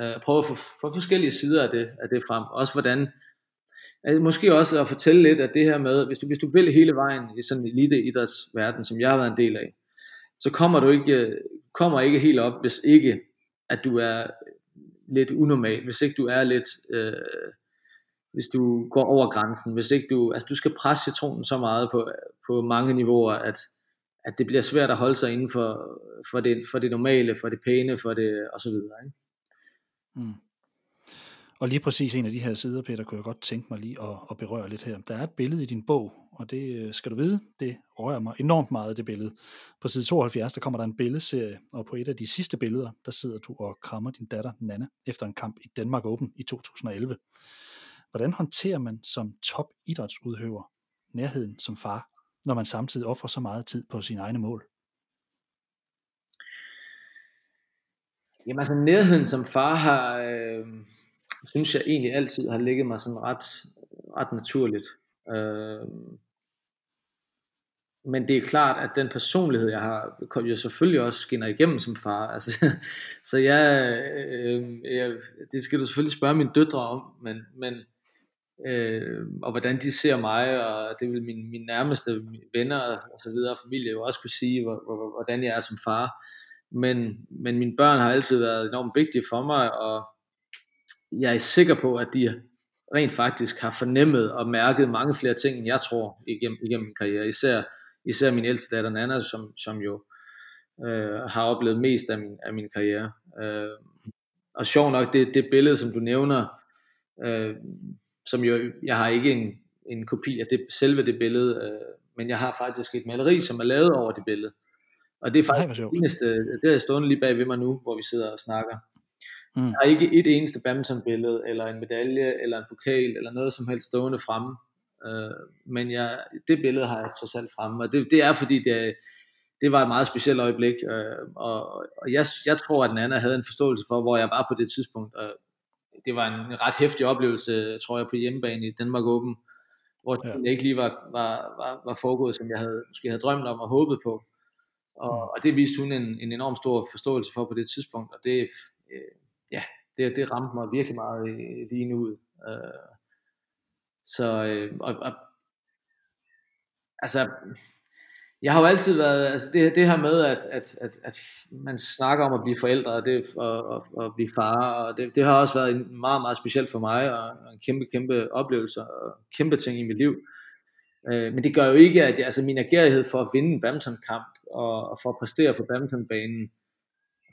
Øh, prøve at få, få forskellige sider af det, af det frem. Også hvordan, øh, måske også at fortælle lidt af det her med, hvis du, hvis du vil hele vejen i sådan en elite idrætsverden, som jeg har været en del af, så kommer du ikke, kommer ikke helt op, hvis ikke at du er lidt unormal, hvis ikke du er lidt øh, hvis du går over grænsen, hvis ikke du, altså du skal presse citronen så meget på, på mange niveauer, at, at det bliver svært at holde sig inden for, for, det, for det normale, for det pæne, for det, og så videre. Ikke? Mm. Og lige præcis en af de her sider, Peter, kunne jeg godt tænke mig lige at, at berøre lidt her. Der er et billede i din bog, og det øh, skal du vide, det rører mig enormt meget, det billede. På side 72, der kommer der en billedserie, og på et af de sidste billeder, der sidder du og krammer din datter Nana efter en kamp i Danmark Open i 2011. Hvordan håndterer man som top idrætsudøver nærheden som far, når man samtidig offrer så meget tid på sine egne mål? Jamen altså nærheden som far har, øh, synes jeg egentlig altid har ligget mig sådan ret, ret naturligt. Øh, men det er klart, at den personlighed, jeg har, jo selvfølgelig også skinner igennem som far. Altså, så jeg, øh, øh, jeg, det skal du selvfølgelig spørge mine døtre om, men, men øh, og hvordan de ser mig, og det vil mine, mine nærmeste venner og så videre, familie jo også kunne sige, hvordan jeg er som far. Men, men mine børn har altid været enormt vigtige for mig, og jeg er sikker på, at de rent faktisk har fornemmet og mærket mange flere ting, end jeg tror igennem, igennem min karriere. Især, især min ældste datter Nana, som, som jo øh, har oplevet mest af min, af min karriere. Øh, og sjov nok, det, det billede, som du nævner, øh, som jo, jeg har ikke en, en kopi af det, selve det billede, øh, men jeg har faktisk et maleri, som er lavet over det billede. Og det er faktisk Nej, det eneste, det er stående lige bag ved mig nu, hvor vi sidder og snakker. Mm. Der er ikke et eneste badmintonbillede, eller en medalje, eller en pokal, eller noget som helst stående fremme. Øh, men jeg, det billede har jeg trods alt fremme, og det, det er fordi, det, det var et meget specielt øjeblik, øh, og, og jeg, jeg tror, at Nana havde en forståelse for, hvor jeg var på det tidspunkt, og det var en ret hæftig oplevelse, tror jeg, på hjemmebane i Danmark Open, hvor det ikke lige var, var, var, var foregået, som jeg havde, måske havde drømt om og håbet på. Og, mm. og det viste hun en, en enorm stor forståelse for på det tidspunkt, og det, øh, ja, det, det ramte mig virkelig meget lige nu ud. Øh, så, øh, og, og, altså, jeg har jo altid været, altså det, det her med, at, at, at, at man snakker om at blive forældre, og, det, og, og, og blive far, og det, det har også været en meget, meget specielt for mig, og en kæmpe, kæmpe oplevelse, og kæmpe ting i mit liv. Øh, men det gør jo ikke, at jeg, altså min agerighed for at vinde en badmintonkamp, og, og for at præstere på badmintonbanen,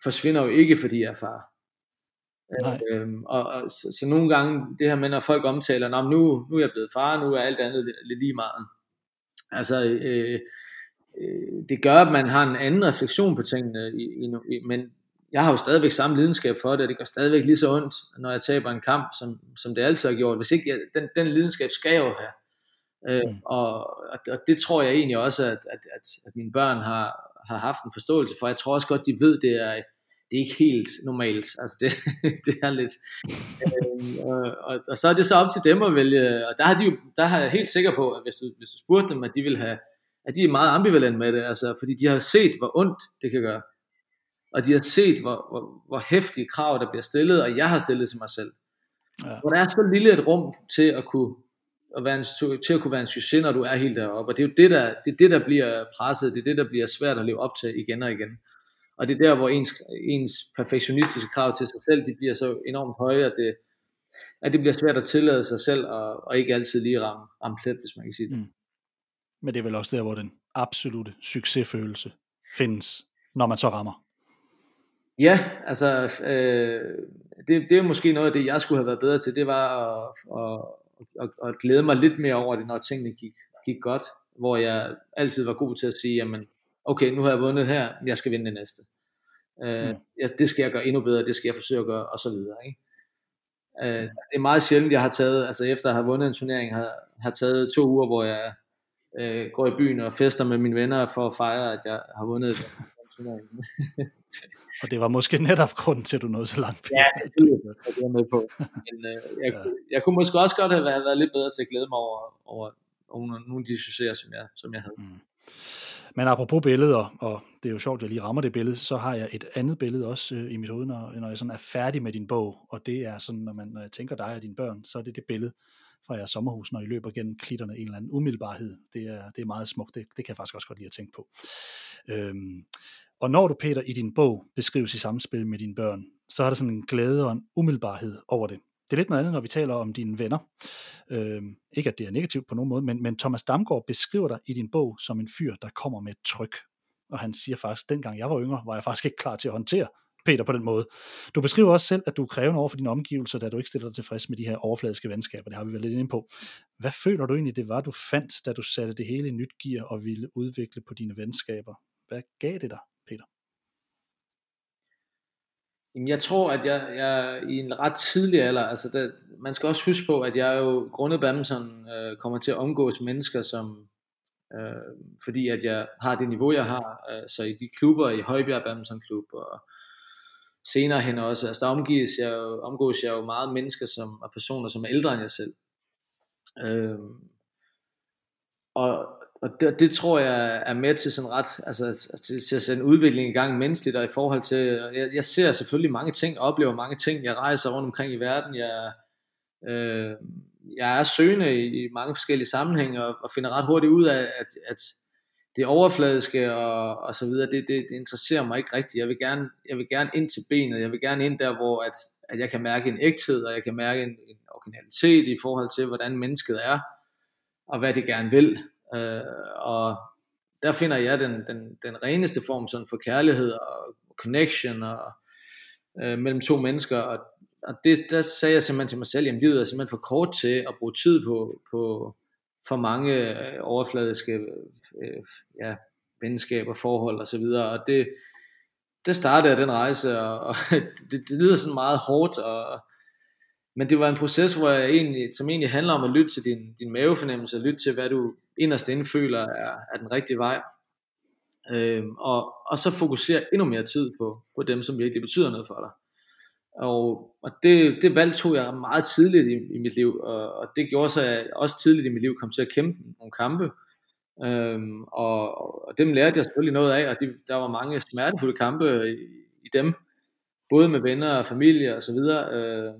forsvinder jo ikke, fordi jeg er far. Nej. Øhm, og, og så, så nogle gange, det her med, når folk omtaler, nu, nu er jeg blevet far, nu er alt andet lidt lige meget. Altså, øh, øh, det gør, at man har en anden refleksion på tingene, i, i, men jeg har jo stadigvæk samme lidenskab for det, og det gør stadigvæk lige så ondt, når jeg taber en kamp, som, som det altid har gjort. Hvis ikke, jeg, den, den lidenskab skal jeg jo have. Øh, mm. og, og det tror jeg egentlig også, at, at, at, at mine børn har, har haft en forståelse for. Jeg tror også godt, de ved, det er, det er ikke helt normalt. Altså det, det er lidt... Øh, og, og, og, så er det så op til dem at vælge, og der har de jo, der har jeg helt sikker på, at hvis du, hvis du spurgte dem, at de vil have, at de er meget ambivalent med det, altså, fordi de har set, hvor ondt det kan gøre. Og de har set, hvor, hvor, hvor hæftige krav, der bliver stillet, og jeg har stillet til mig selv. Ja. Hvor der er så lille et rum til at kunne at være en, til at kunne være en succes, når du er helt deroppe. Og det er jo det der, det er det, der bliver presset, det er det, der bliver svært at leve op til igen og igen. Og det er der, hvor ens, ens perfektionistiske krav til sig selv, de bliver så enormt høje, at det, at det bliver svært at tillade sig selv, og, og ikke altid lige ramme, ramme plet, hvis man kan sige det. Mm. Men det er vel også der, hvor den absolute succesfølelse findes, når man så rammer. Ja, altså, øh, det, det er måske noget af det, jeg skulle have været bedre til, det var at, at, at, at glæde mig lidt mere over det, når tingene gik, gik godt, hvor jeg altid var god til at sige, jamen, okay, nu har jeg vundet her, jeg skal vinde det næste. Øh, mm. jeg, det skal jeg gøre endnu bedre, det skal jeg forsøge at gøre, og så videre. Ikke? Øh, mm. det er meget sjældent, jeg har taget, altså efter at have vundet en turnering, har, har taget to uger, hvor jeg øh, går i byen og fester med mine venner for at fejre, at jeg har vundet og det var måske netop grunden til, at du nåede så langt. Ja, det er jeg med på. Men øh, jeg, ja. jeg kunne måske også godt have været, været lidt bedre til at glæde mig over, over, over nogle af de succeser, som jeg, som jeg havde. Mm. Men apropos billeder, og det er jo sjovt, at jeg lige rammer det billede, så har jeg et andet billede også øh, i mit hoved, når, når jeg sådan er færdig med din bog, og det er sådan, når, man, når jeg tænker dig og dine børn, så er det det billede fra jeres sommerhus, når I løber gennem klitterne, en eller anden umiddelbarhed. Det er, det er meget smukt, det, det kan jeg faktisk også godt lide at tænke på. Øhm, og når du, Peter, i din bog beskrives i samspil med dine børn, så har der sådan en glæde og en umiddelbarhed over det. Det er lidt noget andet, når vi taler om dine venner. Øhm, ikke at det er negativt på nogen måde, men, men Thomas Damgaard beskriver dig i din bog som en fyr, der kommer med et tryk. Og han siger faktisk, dengang jeg var yngre, var jeg faktisk ikke klar til at håndtere Peter på den måde. Du beskriver også selv, at du er krævende over for dine omgivelser, da du ikke stiller dig tilfreds med de her overfladiske venskaber. Det har vi vel lidt inde på. Hvad føler du egentlig, det var, du fandt, da du satte det hele i nyt gear og ville udvikle på dine venskaber? Hvad gav det dig, Peter? Jamen, jeg tror, at jeg, jeg i en ret tidlig alder, altså det, man skal også huske på, at jeg jo grundet badminton øh, kommer til at omgås mennesker, som øh, fordi at jeg har det niveau, jeg har, øh, så i de klubber, i Højbjerg Badminton Klub, og senere hen også, altså der omgives jeg jo, omgås jeg jo meget mennesker, som og personer, som er ældre end jeg selv. Øhm, og og det, det tror jeg er med til sådan ret, altså til, til at sætte en udvikling i gang menneskeligt, og i forhold til, jeg, jeg ser selvfølgelig mange ting, oplever mange ting, jeg rejser rundt omkring i verden, jeg, øh, jeg er søgende i, i mange forskellige sammenhænge, og, og finder ret hurtigt ud af, at, at det overfladiske og, og så videre, det, det, det interesserer mig ikke rigtigt. Jeg vil, gerne, jeg vil gerne ind til benet, jeg vil gerne ind der, hvor at, at jeg kan mærke en ægthed, og jeg kan mærke en, en originalitet i forhold til, hvordan mennesket er, og hvad det gerne vil. Øh, og der finder jeg den, den, den reneste form sådan for kærlighed og connection og, øh, mellem to mennesker. Og, og det, der sagde jeg simpelthen til mig selv, at livet er simpelthen for kort til at bruge tid på, på for mange øh, overfladiske øh, ja, venskaber, forhold osv. Og, og det, det startede den rejse, og, og det, det lyder sådan meget hårdt, og, men det var en proces, hvor jeg egentlig, som egentlig handler om at lytte til din, din mavefornemmelse, lytte til, hvad du inderst inde føler er, er den rigtige vej. Øhm, og, og så fokusere endnu mere tid på, på dem, som virkelig betyder noget for dig. Og, og det, det valg tog jeg meget tidligt i, i mit liv, og, og det gjorde så, at jeg også tidligt i mit liv kom til at kæmpe nogle kampe, øhm, og, og dem lærte jeg selvfølgelig noget af, og de, der var mange smertefulde kampe i, i dem, både med venner og familie og så videre, øh,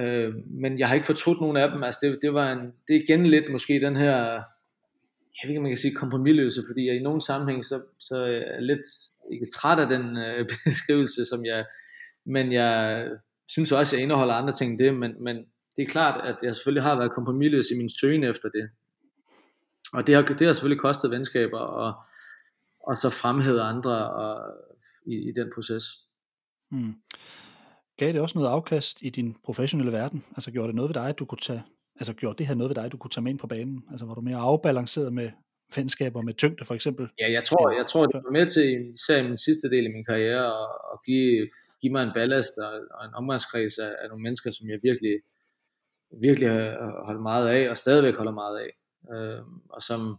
øh, men jeg har ikke fortrudt nogen af dem, altså det, det var en, det er igen lidt måske den her, jeg ved ikke om man kan sige kompromilløse, fordi jeg i nogen sammenhæng, så, så er jeg lidt ikke træt af den øh, beskrivelse, som jeg men jeg synes også, at jeg indeholder andre ting end det, men, men det er klart, at jeg selvfølgelig har været kompromisløs i min søgen efter det. Og det har, det har selvfølgelig kostet venskaber, og, og så fremhævet andre og, i, i den proces. Mm. Gav det også noget afkast i din professionelle verden? Altså gjorde det noget ved dig, du kunne tage, altså gjorde det her noget ved dig, du kunne tage med ind på banen? Altså var du mere afbalanceret med venskaber med tyngde for eksempel? Ja, jeg tror, jeg tror det var med til, især i min sidste del af min karriere, at, at give give mig en ballast og, og en omgangskreds af, af nogle mennesker, som jeg virkelig, virkelig har holdt meget af, og stadigvæk holder meget af. Øh, og som,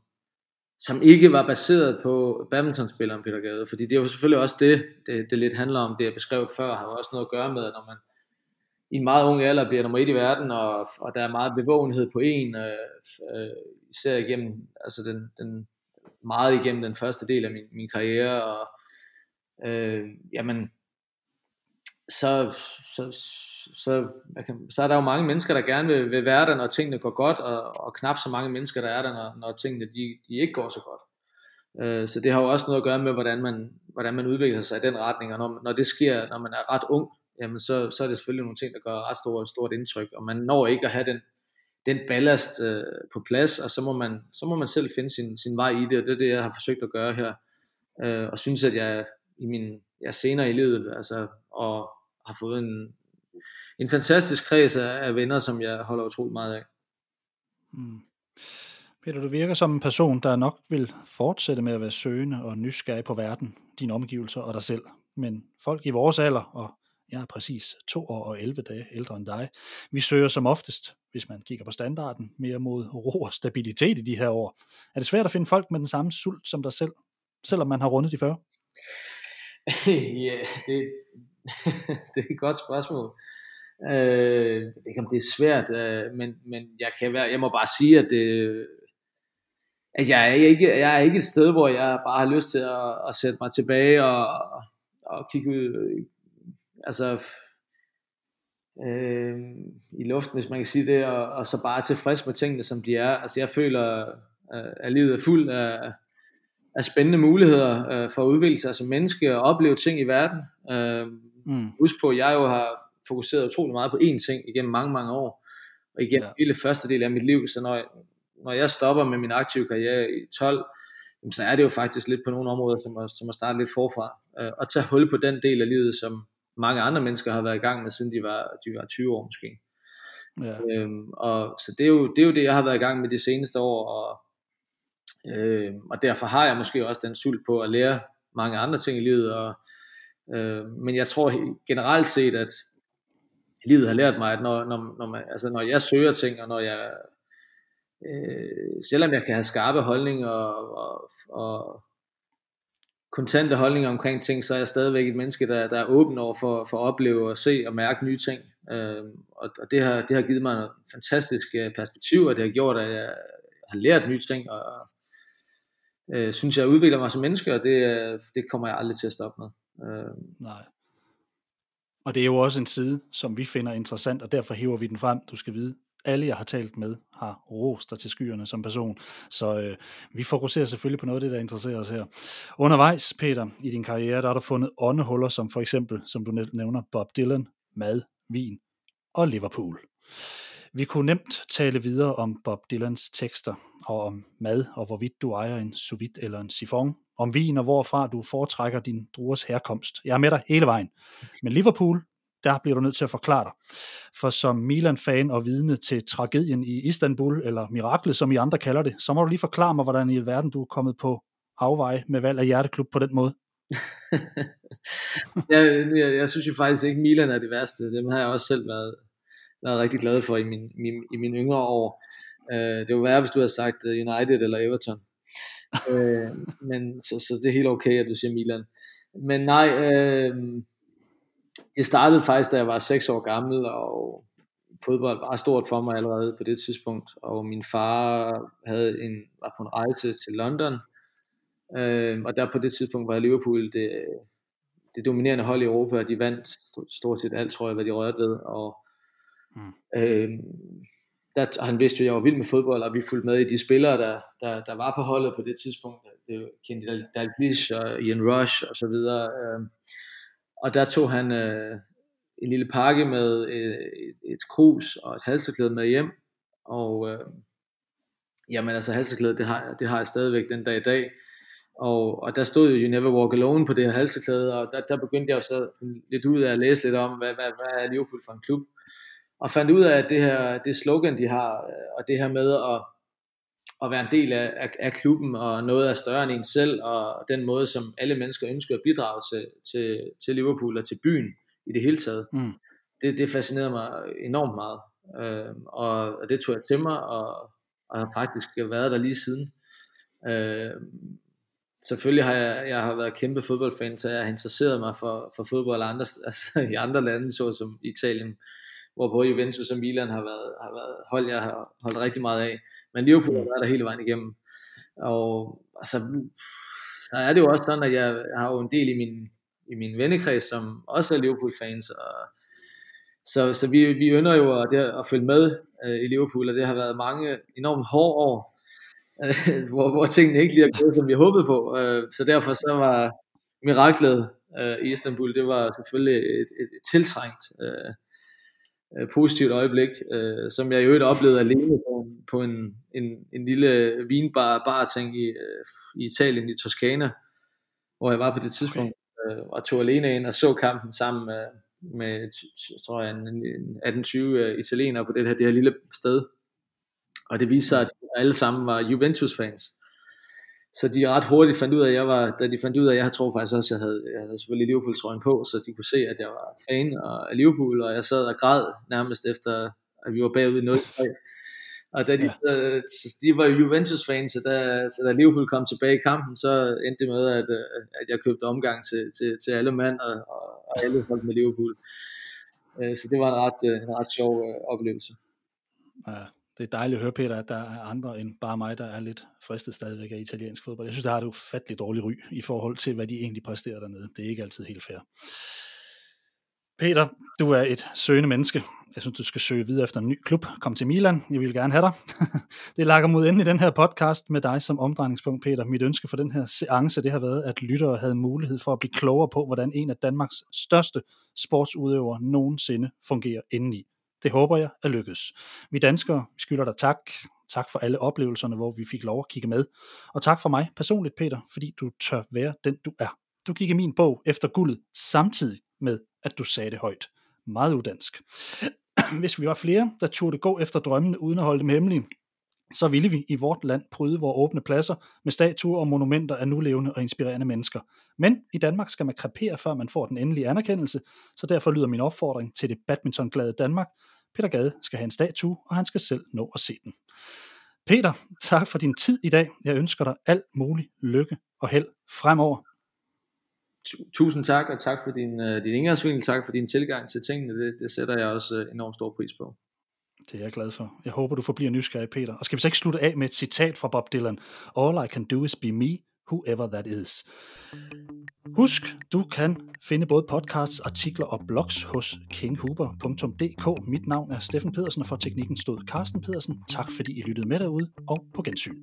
som ikke var baseret på badmintonspilleren Peter Gade, fordi det er jo selvfølgelig også det, det, det lidt handler om, det jeg beskrev før, har jo også noget at gøre med, at når man i en meget ung alder bliver nummer et i verden, og, og der er meget bevågenhed på en, øh, øh, især igennem, altså den, den, meget igennem den første del af min, min karriere, og øh, jamen, så, så, så, kan, så er der jo mange mennesker, der gerne vil, vil være der, når tingene går godt, og, og knap så mange mennesker, der er der, når, når tingene de, de ikke går så godt. Øh, så det har jo også noget at gøre med, hvordan man, hvordan man udvikler sig i den retning, og når, når det sker, når man er ret ung, jamen så, så er det selvfølgelig nogle ting, der gør ret stort, stort indtryk, og man når ikke at have den, den ballast øh, på plads, og så må, man, så må man selv finde sin, sin vej i det, og det er det, jeg har forsøgt at gøre her, øh, og synes, at jeg i min ja, senere i livet, altså, og har fået en, en fantastisk kreds af, af venner, som jeg holder utroligt meget af. Mm. Peter, du virker som en person, der nok vil fortsætte med at være søgende og nysgerrig på verden, dine omgivelser og dig selv. Men folk i vores alder, og jeg er præcis to år og 11 dage ældre end dig, vi søger som oftest, hvis man kigger på standarden, mere mod ro og stabilitet i de her år. Er det svært at finde folk med den samme sult som dig selv, selvom man har rundet de 40? ja, det, det er et godt spørgsmål. Øh, jeg ved ikke om det er svært, øh, men, men jeg, kan være, jeg må bare sige, at, det, at jeg, er ikke, jeg er ikke et sted, hvor jeg bare har lyst til at, at sætte mig tilbage og, og kigge ud, altså øh, i luften, hvis man kan sige det, og, og så bare tilfreds med tingene, som de er. Altså jeg føler, øh, at livet er fuld af, af spændende muligheder øh, for at udvikle sig som menneske og opleve ting i verden. Øh, mm. Husk på, at jeg jo har fokuseret utrolig meget på én ting igennem mange, mange år, og igennem ja. hele første del af mit liv, så når jeg, når jeg stopper med min aktive karriere i 12, så er det jo faktisk lidt på nogle områder, som at, som at starte lidt forfra, øh, og tage hul på den del af livet, som mange andre mennesker har været i gang med, siden de var, de var 20 år måske. Ja. Øhm, og så det er, jo, det er jo det, jeg har været i gang med de seneste år, og, øh, og derfor har jeg måske også den sult på at lære mange andre ting i livet, og, øh, men jeg tror generelt set, at livet har lært mig, at når, når, når, man, altså når jeg søger ting, og når jeg, øh, selvom jeg kan have skarpe holdninger og, og, og kontante holdninger omkring ting, så er jeg stadigvæk et menneske, der, der er åben over for, for at opleve og se og mærke nye ting. Øh, og, og det, har, det har givet mig nogle fantastisk perspektiver, perspektiv, og det har gjort, at jeg har lært nye ting, og øh, synes jeg udvikler mig som menneske, og det, øh, det kommer jeg aldrig til at stoppe med. Øh. Nej. Og det er jo også en side, som vi finder interessant, og derfor hiver vi den frem. Du skal vide, alle jeg har talt med har rost dig til skyerne som person. Så øh, vi fokuserer selvfølgelig på noget af det, der interesserer os her. Undervejs, Peter, i din karriere, der har du fundet åndehuller, som for eksempel, som du nævner, Bob Dylan, mad, vin og Liverpool. Vi kunne nemt tale videre om Bob Dylans tekster, og om mad, og hvorvidt du ejer en sous vide eller en siphon, om vin, og hvorfra du foretrækker din druers herkomst. Jeg er med dig hele vejen. Men Liverpool, der bliver du nødt til at forklare dig. For som Milan-fan og vidne til tragedien i Istanbul, eller miraklet, som I andre kalder det, så må du lige forklare mig, hvordan i verden du er kommet på afveje med valg af hjerteklub på den måde. jeg, jeg, jeg synes jo faktisk ikke, Milan er det værste. Dem har jeg også selv været, været rigtig glad for i min, min, i mine yngre år. Uh, det var værre, hvis du havde sagt øh, United eller Everton. uh, men så, så det er helt okay, at du siger Milan. Men nej, uh, det startede faktisk, da jeg var 6 år gammel, og fodbold var stort for mig allerede på det tidspunkt. Og min far havde en, var på en rejse til London, uh, og der på det tidspunkt var Liverpool det, det dominerende hold i Europa, og de vandt stort set alt, tror jeg, hvad de rørte ved. Og Mm. Øh, der, han vidste jo, at jeg var vild med fodbold, og vi fulgte med i de spillere, der, der, der var på holdet på det tidspunkt. Det var Kenny Dalglish og Ian Rush og så videre. Øh, og der tog han øh, en lille pakke med et, et, et krus og et halsterklæde med hjem. Og øh, jamen altså halsterklæde, det har, det har jeg stadigvæk den dag i dag. Og, og der stod jo You Never Walk Alone på det her halserklæde, og der, der begyndte jeg jo så lidt ud af at læse lidt om, hvad, hvad, hvad er Liverpool for en klub og fandt ud af, at det her det slogan, de har, øh, og det her med at, at være en del af, af, af klubben, og noget er større end en selv, og den måde, som alle mennesker ønsker at bidrage til, til, til Liverpool og til byen i det hele taget, mm. det, det fascinerede mig enormt meget. Øh, og, og det tog jeg til mig, og, og har faktisk været der lige siden. Øh, selvfølgelig har jeg, jeg har været kæmpe fodboldfan, så jeg har interesseret mig for, for fodbold andre, altså i andre lande, såsom Italien, hvor både Juventus og Milan har været, har været hold, jeg har holdt rigtig meget af. Men Liverpool har været der hele vejen igennem. Og altså, så er det jo også sådan, at jeg har jo en del i min, i min vennekreds, som også er Liverpool-fans, og så, så vi, vi ønsker jo at, at følge med øh, i Liverpool, og det har været mange enormt hårde år, øh, hvor, hvor tingene ikke lige er gået, som vi håbede på. Øh, så derfor så var miraklet øh, i Istanbul, det var selvfølgelig et, et, et tiltrængt øh, øh, positivt øjeblik, øh, som jeg i øvrigt oplevede alene på, på en, en, en lille vinbar barting i, øh, i Italien, i Toskana, hvor jeg var på det tidspunkt, øh, og tog alene ind og så kampen sammen med, med tror jeg, en, en 18-20 øh, italienere på det her, det her lille sted. Og det viste sig, at alle sammen var Juventus-fans. Så de ret hurtigt fandt ud af, at jeg var, da de fandt ud af, at jeg tror faktisk også, at jeg havde, jeg havde selvfølgelig Liverpool-trøjen på, så de kunne se, at jeg var fan af Liverpool, og jeg sad og græd nærmest efter, at vi var bagud i 0 Og da de, ja. de var Juventus-fans, så da, så da Liverpool kom tilbage i kampen, så endte det med, at, øh, at jeg købte omgang til, til, til alle mand og, og, og alle folk med Liverpool. Øh, så det var en ret, øh, en ret sjov oplevelse. Ja, det er dejligt at høre, Peter, at der er andre end bare mig, der er lidt fristet stadigvæk af italiensk fodbold. Jeg synes, der har det ufatteligt dårligt ry i forhold til, hvad de egentlig præsterer dernede. Det er ikke altid helt fair. Peter, du er et søgende menneske. Jeg synes, du skal søge videre efter en ny klub. Kom til Milan. Jeg vil gerne have dig. det lakker mod enden i den her podcast med dig som omdrejningspunkt, Peter. Mit ønske for den her seance, det har været, at lyttere havde mulighed for at blive klogere på, hvordan en af Danmarks største sportsudøvere nogensinde fungerer indeni. Det håber jeg er lykkedes. Vi danskere vi skylder dig tak. Tak for alle oplevelserne, hvor vi fik lov at kigge med. Og tak for mig personligt, Peter, fordi du tør være den, du er. Du gik i min bog efter guldet, samtidig med, at du sagde det højt. Meget udansk. Hvis vi var flere, der turde gå efter drømmene uden at holde dem hemmelige, så ville vi i vort land pryde vores åbne pladser med statuer og monumenter af nulevende og inspirerende mennesker. Men i Danmark skal man krepere, før man får den endelige anerkendelse, så derfor lyder min opfordring til det badmintonglade Danmark. Peter Gade skal have en statue, og han skal selv nå at se den. Peter, tak for din tid i dag. Jeg ønsker dig alt mulig lykke og held fremover. Tusind tak, og tak for din, øh, din indgangsvinkel, tak for din tilgang til tingene. Det, det sætter jeg også øh, enormt stor pris på. Det er jeg glad for. Jeg håber, du forbliver nysgerrig, Peter. Og skal vi så ikke slutte af med et citat fra Bob Dylan? All I can do is be me, whoever that is. Husk, du kan finde både podcasts, artikler og blogs hos kinghuber.dk. Mit navn er Steffen Pedersen, og for teknikken stod Carsten Pedersen. Tak fordi I lyttede med derude, og på gensyn.